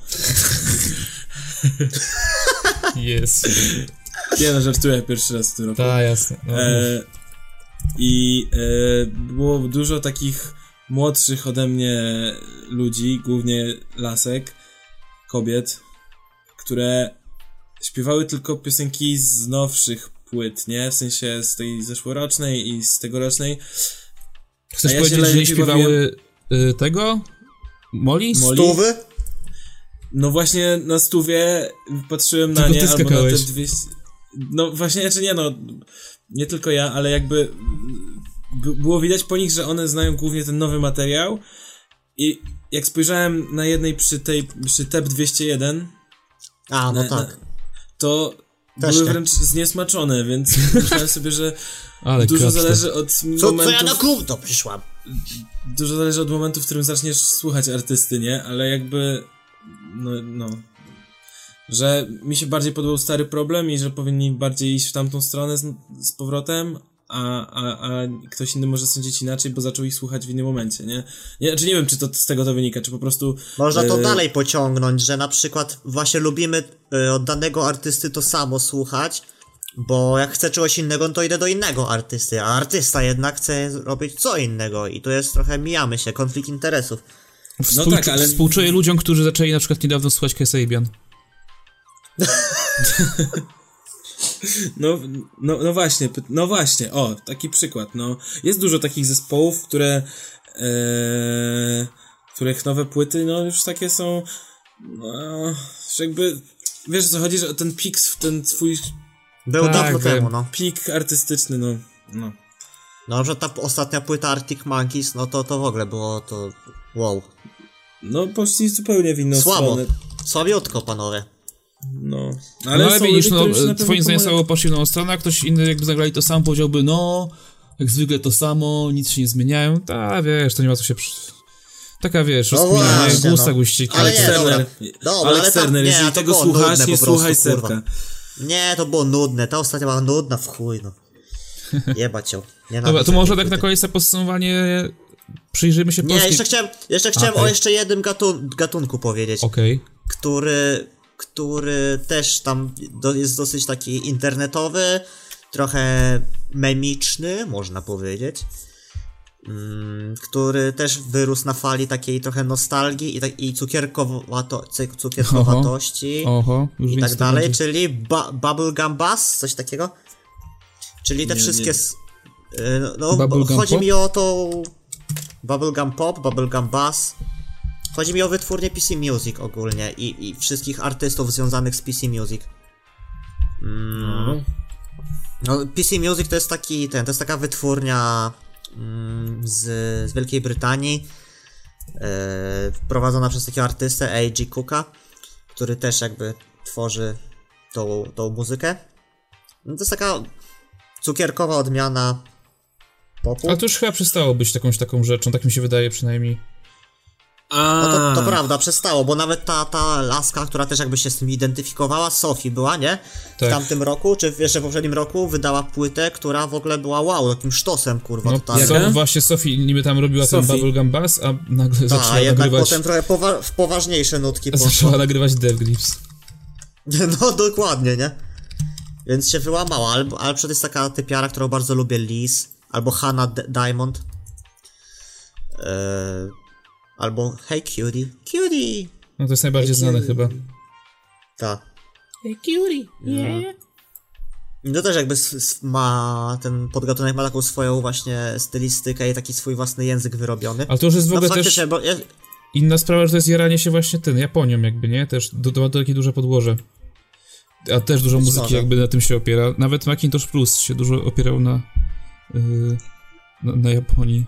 Jest. Nie no, żartuję, pierwszy raz w tym roku. Tak, jasne. No, E, I e, było dużo takich młodszych ode mnie ludzi, głównie lasek, kobiet, które śpiewały tylko piosenki z nowszych płyt, nie? W sensie z tej zeszłorocznej i z tegorocznej. Chcesz ja powiedzieć, że nie śpiewały y, tego? Molly? Molly? Stówy? No właśnie na stówie patrzyłem na Tylko nie, ty albo na te skakałeś. 200... No właśnie, czy nie no, nie tylko ja, ale jakby było widać po nich, że one znają głównie ten nowy materiał i jak spojrzałem na jednej przy tej, przy TEP 201, A, no na, tak. na, to Też były nie. wręcz zniesmaczone, więc myślałem sobie, że Ale dużo zależy od Co, co momentu, ja na gówno przyszłam? dużo zależy od momentu, w którym zaczniesz słuchać artysty, nie? Ale jakby, no, no, że mi się bardziej podobał stary problem i że powinni bardziej iść w tamtą stronę z, z powrotem, a, a, a ktoś inny może sądzić inaczej, bo zaczął ich słuchać w innym momencie, nie? nie czy nie wiem, czy to z tego to wynika, czy po prostu... Można to e, dalej pociągnąć, że na przykład właśnie lubimy y, od danego artysty to samo słuchać, bo jak chcę czegoś innego, no to idę do innego artysty, a artysta jednak chce robić co innego i to jest trochę, mijamy się, konflikt interesów. Współczu- tak, ale- Współczuję ludziom, którzy zaczęli na przykład niedawno słuchać Kasabian. No, no, no właśnie, no właśnie, o, taki przykład, no. Jest dużo takich zespołów, które, e, których nowe płyty, no już takie są, no, że jakby, wiesz o co chodzi, że ten pik, ten swój Był Tak, dawno temu, no. pik artystyczny, no, no. No, że ta ostatnia płyta Arctic Monkeys, no to, to w ogóle było to, wow. No, poszli zupełnie w inną Słabo. stronę. Słabiutko, panowie. No, Ale ale są lepiej niż no, na twoim zdaniem słowo poszli w nową stronę, a ktoś inny jakby zagrali to samo, powiedziałby, no, jak zwykle to samo, nic się nie zmieniają. Ta, wiesz, to nie ma co się... Przy... Taka, wiesz, No właśnie, Gusta no. guściki. Ale nie, Alex dobra. Turner, Dobra, Alex ale Turner, jeżeli to tego słuchasz, nie słuchaj. Sepka. Nie, to było nudne, ta ostatnia była nudna w chuj, no. Jebać ją. Dobra, to może tak na koniec na podsumowanie przyjrzyjmy się Nie, polskiej... jeszcze chciałem, jeszcze chciałem o jeszcze jednym gatun gatunku powiedzieć, Okej. który, który też tam do, jest dosyć taki internetowy, trochę memiczny, można powiedzieć, mm, który też wyrósł na fali takiej trochę nostalgii i, tak, i cukierkowato, cukierkowatości Oho, już i tak dalej, będzie- czyli ba Bubblegum Bass, coś takiego. Czyli te Nie, wszystkie. nie. y, No, no chodzi Pop? mi o to. Bubblegum Pop, Bubblegum Bass. Chodzi mi o wytwórnię PC Music ogólnie i, i wszystkich artystów związanych z PC Music. Mm. No, PC Music to jest taki, ten, to jest taka wytwórnia mm, z, z Wielkiej Brytanii, e, prowadzona przez takiego artystę A.G. Cooka, który też jakby tworzy tą, tą muzykę. No, to jest taka cukierkowa odmiana popu. Ale to już chyba przestało być jakąś taką rzeczą, tak mi się wydaje przynajmniej. A, No to, to prawda, przestało, bo nawet ta, ta laska, która też jakby się z tym identyfikowała, Sophie była, nie? W Tak. tamtym roku, czy w jeszcze poprzednim roku wydała płytę, która w ogóle była wow, takim sztosem, kurwa, No, totalnie. so, właśnie Sophie niby tam robiła ten Sophie. Bubblegum Bass, a nagle Ta, zaczęła a jednak nagrywać... potem trochę powa- w poważniejsze nutki poszło. Zaczęła nagrywać Death Grips. No dokładnie, nie? Więc się wyłamała, albo, ale przecież jest taka typiara, którą bardzo lubię, Liz, albo Hannah D- Diamond. Eee, albo Hey Cutie, Cutie! No to jest najbardziej Jakie- znane chyba. Ta. Hey Cutie, yeah. No też jakby ma, ten podgatunek ma taką swoją właśnie stylistykę i taki swój własny język wyrobiony. Ale to już jest w No ogóle też faktycznie, bo ja, inna sprawa, że to jest jaranie się właśnie tym, Japonią jakby, nie? Też to ma to takie duże podłoże. A też dużo muzyki może. jakby na tym się opiera. Nawet Macintosh Plus się dużo opierał na, yy, na, na Japonii.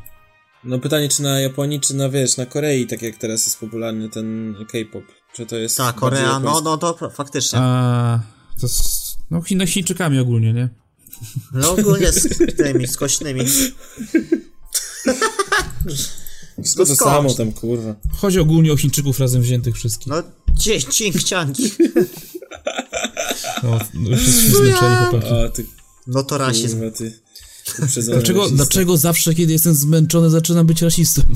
No pytanie, czy na Japonii, czy na, wiesz, na Korei, tak jak teraz jest popularny ten K-pop. Czy to jest ta bardziej Korea, no, no to faktycznie. A to z, no Chin, Chińczykami ogólnie, nie? No ogólnie z tymi, z kośnymi. Wszystko to skądś. samo tam, kurwa. Chodzi ogólnie o Chińczyków razem wziętych wszystkich. No, cie, cink, cianki. No, no już jesteśmy zmęczeni chłopaki. A, ty, No to rasizm. kurwa, ty. Dlaczego, rasista. dlaczego zawsze, kiedy jestem zmęczony, zaczynam być rasistą?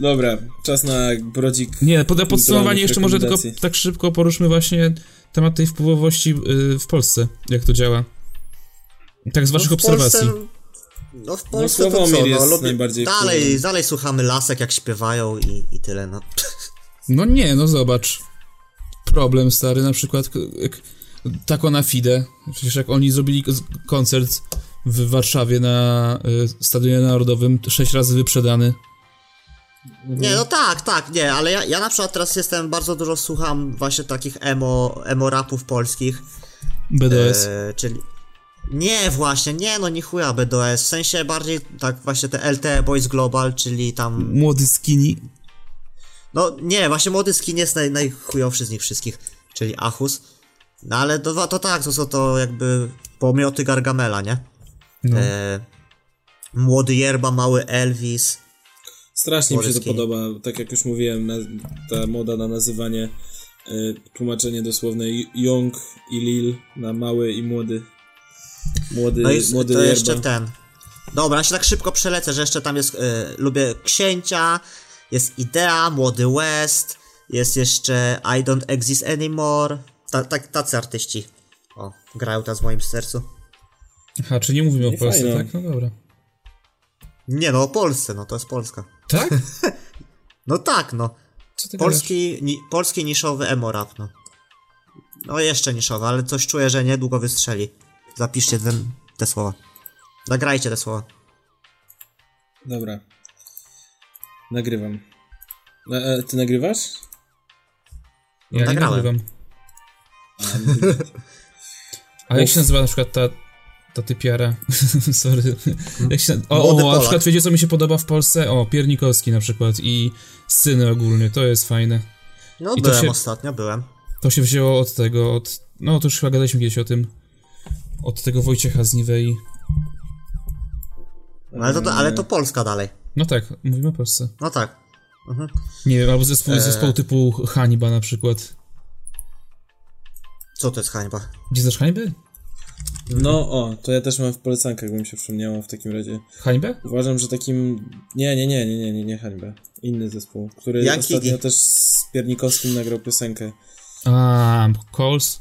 Dobra, czas na brodzik. Nie, pod, podsumowanie jeszcze może tylko tak szybko poruszmy właśnie temat tej wpływowości y, w Polsce, jak to działa. Tak z waszych No w Polsce- obserwacji. No w Polsce to Sławomir co, no, lubię, najbardziej dalej, dalej słuchamy lasek jak śpiewają i, i tyle, no. No nie, no zobacz. Problem stary, na przykład jak Taco na Fide. Przecież jak oni zrobili koncert w Warszawie na y, Stadionie Narodowym, sześć razy wyprzedany. Nie, no tak, tak, nie, ale ja, ja na przykład teraz jestem, bardzo dużo słucham właśnie takich emo, emo rapów polskich, BDS. e, czyli... Nie, właśnie, nie, no nie chuja BDS, w sensie bardziej tak właśnie te LTE Boys Global, czyli tam... Młody skinny. No nie, właśnie młody skin jest naj, najchujowszy z nich wszystkich, czyli Achus. No ale to, to tak, to są to jakby pomioty Gargamela, nie? No. E, młody Yerba, mały Elvis. Strasznie mi się to Polski. podoba, tak jak już mówiłem, ta moda na nazywanie, y, tłumaczenie dosłowne Young i Lil na mały i młody. Młody, No i młody to jeszcze ten. Dobra, ja się tak szybko przelecę, że jeszcze tam jest, e, lubię Księcia, jest Idea, Młody West, jest jeszcze I Don't Exist Anymore. Ta, ta, tacy artyści. O, grają teraz w moim sercu. Aha, czy nie mówimy o Nie Polsce, fajno. tak? No dobra. Nie no, o Polsce, no to jest Polska. Tak? No tak, no. Co ty Polski, ni, polski niszowy emo rap, no. No jeszcze niszowy, ale coś czuję, że niedługo wystrzeli. Zapiszcie ten, te słowa. Zagrajcie te słowa. Dobra. Nagrywam. A, a, ty nagrywasz? Ja nie Nagrałem. nagrywam. A jak się nazywa na przykład ta, ta typiara? Sorry. Jak się, o, o, na przykład wiecie co mi się podoba w Polsce? O, Piernikowski na przykład i Syny ogólnie, to jest fajne. No I to byłem się- ostatnio, byłem. To się wzięło od tego, od... No to już chyba gadaliśmy kiedyś o tym. Od tego Wojciecha z Niwei. No, ale, to, ale to Polska dalej. No tak, mówimy o Polsce. No tak. Mhm. Nie wiem, albo zespół, Eee. zespoł typu Haniba na przykład. Co to jest hańba? Gdzie znasz Hanibę? No o, to ja też mam w polecankach, by mi się przypomniało w takim razie. Hanibę? Uważam, że takim... Nie, nie, nie, nie, nie, nie, nie hańba. Inny zespół, który Jaki? ostatnio też z Piernikowskim nagrał piosenkę. A, Coles?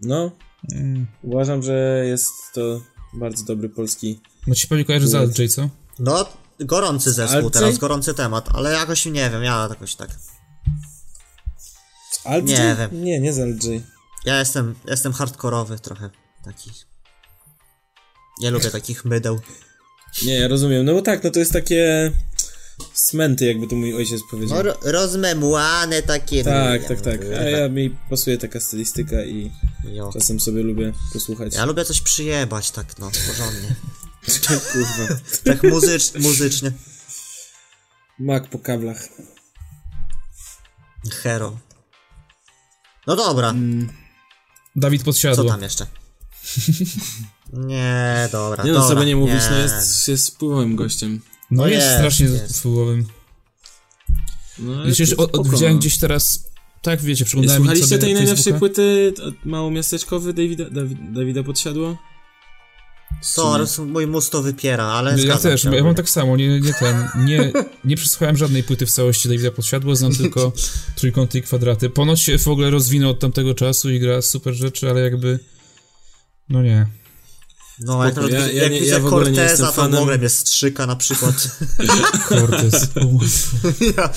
No, Mm. uważam, że jest to bardzo dobry polski... No ci pewnie kojarzy z Duet. Alt J, co? No, gorący zespół teraz, gorący temat, ale jakoś nie wiem, ja jakoś tak. Alt Nie wiem. Nie, nie z Alt J. Ja jestem, jestem hardkorowy trochę, taki. Nie lubię takich mydeł. Nie, ja rozumiem. No bo tak, no to jest takie... Smenty, jakby to mój ojciec powiedział. No, ro, rozmemłane takie. Tak, no, tak, tak. A ja mi pasuje taka stylistyka i Jo. czasem sobie lubię posłuchać. Ja lubię coś przyjebać, tak no, porządnie. Kurwa. Tak muzycz, muzycznie. Mak po kablach. Hero. No dobra, Dawid co Podsiadło. tam jeszcze? Nie, dobra, Nie no, dobra, sobie nie mówić, no jest, jest wpływowym gościem. No No jest, jest, strasznie jest. wpływowym. No, Przecież widziałem no. gdzieś teraz, tak wiecie, przeglądałem Słuchaliście tej najnowszej płyty małomiasteczkowy Davida, Dawi- Dawida Podsiadło? Sorry, mój mus to wypiera, ale Ja zgadzam też, się ja mam tak samo, nie, nie ten, nie, nie przesłuchałem żadnej płyty w całości Davida Podsiadło, znam tylko trójkąty i kwadraty. Ponoć się w ogóle rozwinął od tamtego czasu i gra super rzeczy, ale jakby, no nie. No, jak, ja- widzę- ja jak nie- widzę ja w ogóle nie Corteza, to ogóle mnie strzyka na przykład. Cortez. ja,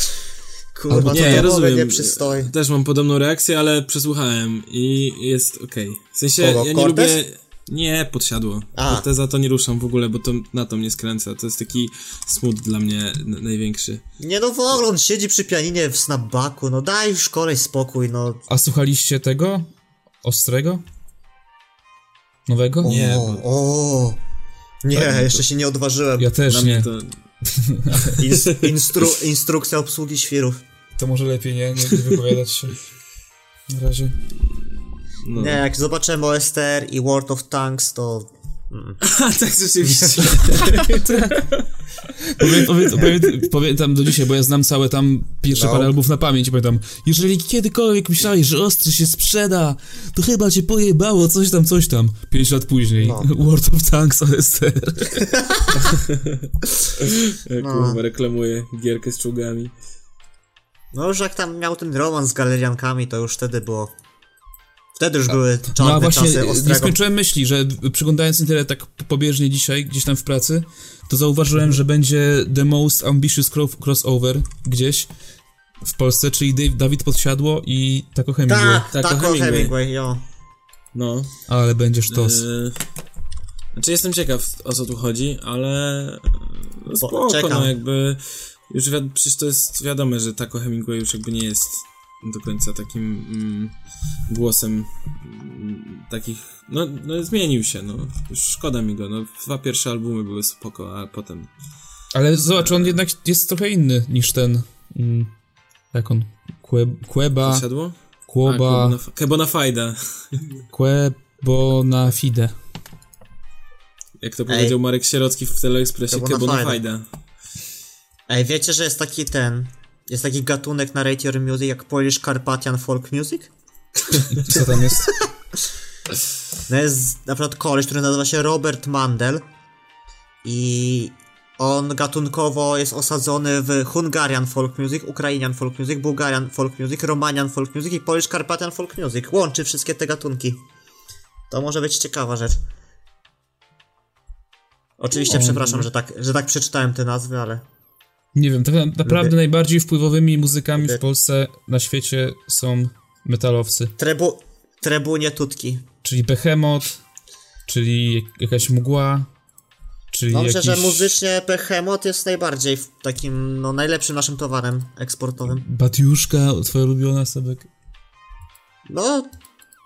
kurwa, Albo to Nie, w ja rozumiem. nie przystoi. Też mam podobną reakcję, ale przesłuchałem i jest okej. W sensie, Kogo, ja nie Cortez? lubię... Nie, podsiadło. A. Corteza to nie ruszam w ogóle, bo to na to mnie skręca. To jest taki smut dla mnie n- największy. Nie no w ogóle, on siedzi przy pianinie w snapbacku, no daj już koleś spokój, no. A słuchaliście tego? Ostrego? Nowego? Nie, o, o. Nie, jeszcze się nie odważyłem. Ja też Dla nie. mnie to... Ins, instru, instrukcja obsługi świrów. To może lepiej nie, nie, nie wypowiadać się. Na razie. No. Nie, jak zobaczyłem OSTR i World of Tanks, to... A, tak rzeczywiście. Powiem, powiem, powiem, pamiętam do dzisiaj, bo ja znam całe tam pierwsze No. parę albumów na pamięć pamiętam, jeżeli kiedykolwiek myślałeś, że ostry się sprzeda, to chyba cię pojebało, coś tam, coś tam. Pięć lat później, No. World of Tanks OSTR. Ja, Kurwa, reklamuję gierkę z czołgami. No już jak tam miał ten romans z galeriankami, to już wtedy było... Wtedy już były czarne No a właśnie czasy nie skończyłem myśli, że przyglądając internet tak pobieżnie dzisiaj, gdzieś tam w pracy, to zauważyłem, że będzie The Most Ambitious Cro- Crossover gdzieś w Polsce, czyli Dave, Dawid Podsiadło i Taco Hemingway. Tak, Tak, tak, o o Hemingway. Hemingway, jo. No. Ale będzie sztos. Yy, znaczy jestem ciekaw o co tu chodzi, ale no spoko, czekam. no jakby już wi- przecież to jest wiadome, że Taco Hemingway już jakby nie jest do końca takim mm, głosem mm, takich, no, no zmienił się, no już szkoda mi go, no dwa pierwsze albumy były spoko, a potem Ale zobacz, on jednak jest trochę inny niż ten. Mm. Jak on? Kue, Queba, Zasiadło? Kłoba, A, Kebona Fajda. Quebona Fide. Jak to powiedział Marek Sierocki w Teleekspresie, Kebona Kebona Fajda. Fajda. Ej, wiecie, że jest taki ten... Jest taki gatunek na Your Music jak Polish Carpathian Folk Music? Co tam jest? No jest na przykład koleś, który nazywa się Robert Mandel i on gatunkowo jest osadzony w Hungarian folk music, Ukrainian folk music, Bułgarian folk music, Romanian folk music i Polish Carpathian folk music. Łączy wszystkie te gatunki. To może być ciekawa rzecz. Oczywiście przepraszam, że tak, że tak przeczytałem te nazwy, ale Nie wiem, tak na- naprawdę Lubię- najbardziej wpływowymi muzykami Lubię- w Polsce na świecie są metalowcy. trebu, trebunie tutki. Czyli Behemoth, czyli jakaś mgła, czyli myślę, jakiś... że muzycznie Behemoth jest najbardziej takim, no najlepszym naszym towarem eksportowym. Batiuszka, twoja ulubiona Sebek. No,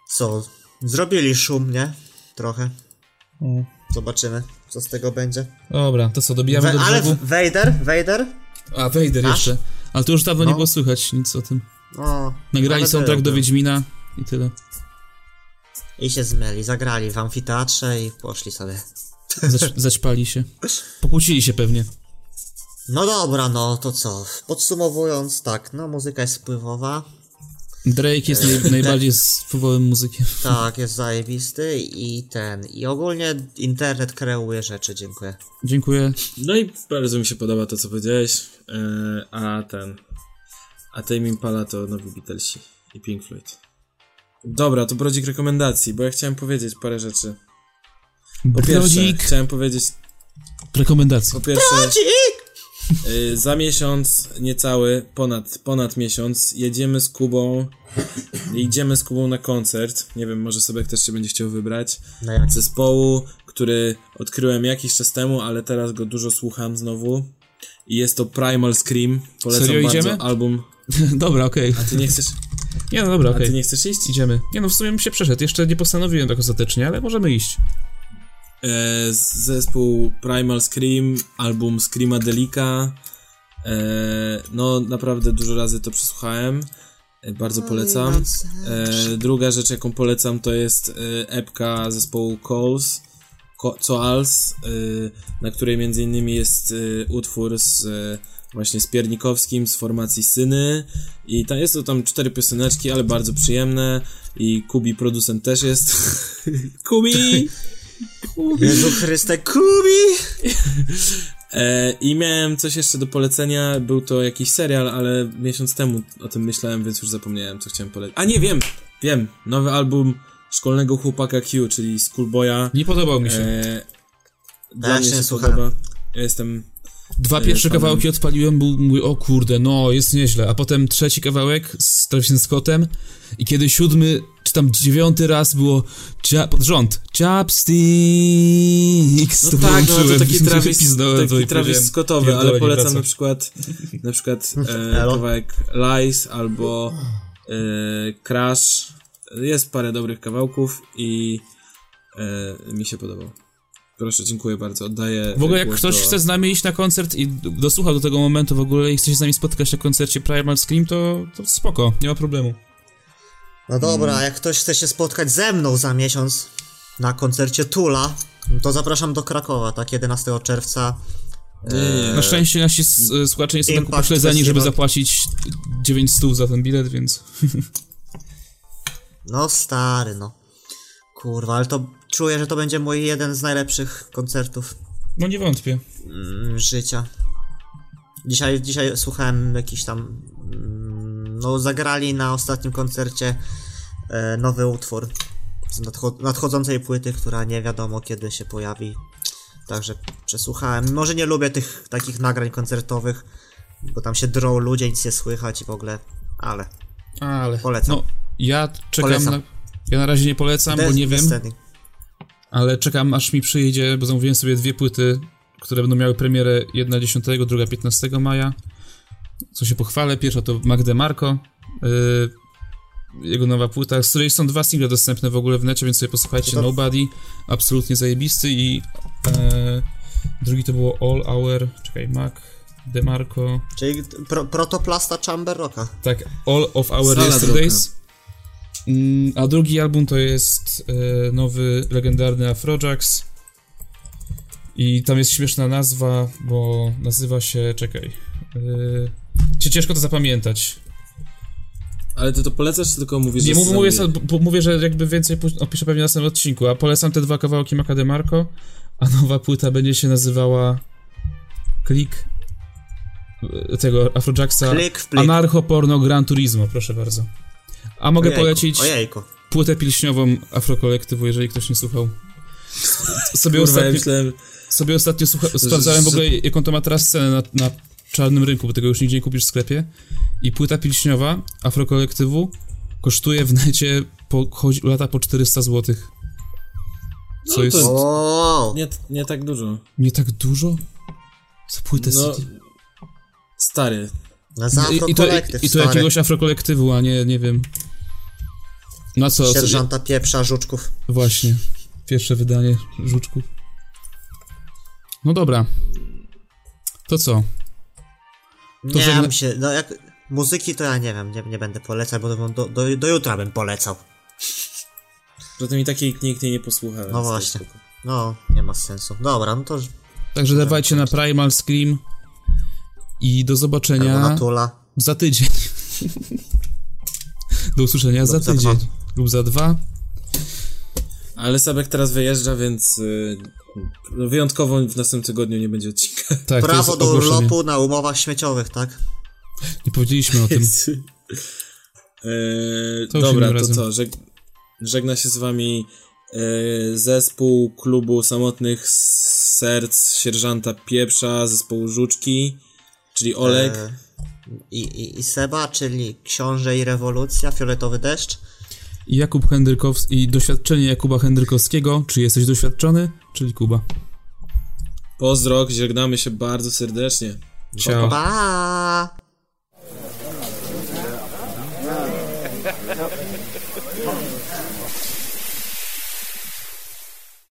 co? Zrobili szum, nie? Trochę. O. Zobaczymy, co z tego będzie. Dobra, to co, dobijamy We, do ale brzegu? w- Vader? Vader? A, Vader jeszcze. Ale to już dawno nie No. było słychać nic o tym. O, Nagrali ale soundtrack do. Wiedźmina i tyle. I się zmyli, zagrali w amfiteatrze i poszli sobie. Zaś, zaćpali się. Pokłócili się pewnie. No dobra, no to co? Podsumowując, tak, no muzyka jest wpływowa. Drake jest naj, najbardziej wpływowym muzykiem. Tak, jest zajebisty i ten. I ogólnie internet kreuje rzeczy, dziękuję. Dziękuję. No i bardzo mi się podoba to, co powiedziałeś. E, a ten. A Tame Impala to nowi Beatlesi i Pink Floyd. Dobra, to brodzik rekomendacji, bo ja chciałem powiedzieć parę rzeczy. Po pierwsze, Brodzik chciałem powiedzieć, rekomendacji. po pierwsze, y, za miesiąc, niecały, ponad, ponad miesiąc, jedziemy z Kubą, idziemy z Kubą na koncert, nie wiem, może sobie też się będzie chciał wybrać, No jak? zespołu, który odkryłem jakiś czas temu, ale teraz go dużo słucham znowu. I jest to Primal Scream. Polecam Serio bardzo idziemy? album. Dobra, okej. A ty nie chcesz? Nie, no dobra, A okej. ty nie chcesz iść? Idziemy. Nie no, w sumie bym się przeszedł. Jeszcze nie postanowiłem tak ostatecznie, ale możemy iść. E, zespół Primal Scream, album Screamadelica. E, no, naprawdę dużo razy to przesłuchałem. E, bardzo polecam. E, druga rzecz, jaką polecam, to jest epka zespołu Calls. Ko- Coals, e, na której między innymi jest e, utwór z e, właśnie z Piernikowskim z formacji Syny i tam jest to tam cztery pioseneczki, ale bardzo przyjemne i Kubi producent też jest. Kubi! Jezu Chryste, Kubi! E, I miałem coś jeszcze do polecenia, był to jakiś serial, ale miesiąc temu o tym myślałem, więc już zapomniałem, co chciałem polecić. A nie, wiem, wiem, nowy album szkolnego chłopaka Q, czyli Schoolboya. Nie podobał mi się. E, dla Ja mnie się słuchałem. podoba. Ja jestem... Dwa e, pierwsze fanem- kawałki odpaliłem, był, mówię, o kurde, no, jest nieźle. A potem trzeci kawałek z Travisem Scottem i kiedy siódmy, tam dziewiąty raz było cia- pod rząd, chapsticks, No to tak, no to taki Travis, pizdolę to i taki Travis Scottowy, ale polecam na przykład na przykład e, kawałek Lies albo e, Crash. Jest parę dobrych kawałków i e, mi się podobał. Proszę, dziękuję bardzo. Oddaję. W ogóle jak ktoś do... chce z nami iść na koncert i dosłucha do tego momentu w ogóle i chce się z nami spotkać na koncercie Primal Scream, to, to spoko, nie ma problemu. No dobra, a jak ktoś chce się spotkać ze mną za miesiąc na koncercie Tula, to zapraszam do Krakowa, tak, 11 czerwca. Na szczęście nasi słuchacze nie są tak upośledzeni, żeby zapłacić 900 za ten bilet, więc... No stary, no. Kurwa, ale to czuję, że to będzie mój jeden z najlepszych koncertów No nie wątpię. mm, życia. Dzisiaj, dzisiaj słuchałem jakiś tam. No, zagrali na ostatnim koncercie e, nowy utwór z nadcho- nadchodzącej płyty, która nie wiadomo kiedy się pojawi. Także przesłuchałem. Może nie lubię tych takich nagrań koncertowych, bo tam się drą ludzie, nic nie słychać i w ogóle, ale. Ale... Polecam. No, ja czekam Polecam. na... Ja na razie nie polecam, bo nie wiem, ale czekam aż mi przyjdzie, bo zamówiłem sobie dwie płyty, które będą miały premierę, jedna 10, druga 15 maja. Co się pochwalę, pierwsza to Magde Marco, yy, jego nowa płyta, z której są dwa single dostępne w ogóle w necie, więc sobie posłuchajcie, To- Nobody, absolutnie zajebisty i e, drugi to było All Hour, czekaj, Mac, DeMarco. Czyli pro, protoplasta Chamber Rocka. Tak, All of Our Salad Yesterdays. Mm, A drugi album to jest e, nowy, legendarny Afrojax. I tam jest śmieszna nazwa, bo nazywa się, czekaj, e, cię ciężko to zapamiętać. Ale ty to polecasz, czy tylko mówisz, Nie, że mówię, mówię, sam- że jakby więcej opiszę pewnie na następnym odcinku, a polecam te dwa kawałki Maca DeMarco, a nowa płyta będzie się nazywała Klik e, tego Afrojacksa Klik w plik. Anarcho Porno Gran Turismo, proszę bardzo. A mogę Ojejku, polecić Ojejku. płytę pilśniową Afrokolektywu, jeżeli ktoś nie słuchał. Sobie Kurwa, ja ostatnio, myślałem, sobie ostatnio słucha, sprawdzałem w ogóle, jaką to ma teraz cenę na, na czarnym rynku, bo tego już nigdzie nie kupisz w sklepie. I płyta pilśniowa Afrokolektywu kosztuje w necie po, chodzi, lata po 400 zł. Co No jest nie, nie tak dużo. nie tak dużo? Za płytę No, CD. stary. na za I, i to, i, I to jakiegoś Afrokolektywu, a nie, nie wiem. Na co? co Sierżanta pieprza żuczków. Właśnie. Pierwsze wydanie żuczków. No dobra. To co? To nie, żegna- ja się, no jak muzyki to ja nie wiem, nie, nie będę polecał, bo do, do, do, do jutra bym polecał. Zatem i takiej nikt nie posłucha. jest właśnie. No, nie ma sensu. Dobra, no to Także dawajcie na Primal Scream i do zobaczenia za tydzień. do usłyszenia za Lub za tydzień. dwa. Lub za dwa. Ale Sabek teraz wyjeżdża, więc y, no, wyjątkowo w następnym tygodniu nie będzie odcinka. Tak, Prawo do ogłoszenie. urlopu na umowach śmieciowych, tak? Nie powiedzieliśmy o tym. Eee, To dobra, to razem. co? Żeg żegna się z wami e, zespół klubu samotnych serc sierżanta Pieprza, zespołu Żuczki, czyli Olek. I, i, I Seba, czyli Książę i Rewolucja, Fioletowy Deszcz. Jakub Hendrykowski i doświadczenie Jakuba Hendrykowskiego. Czy jesteś doświadczony? Czyli Kuba. Pozdro, żegnamy się bardzo serdecznie. Ciao. Pa!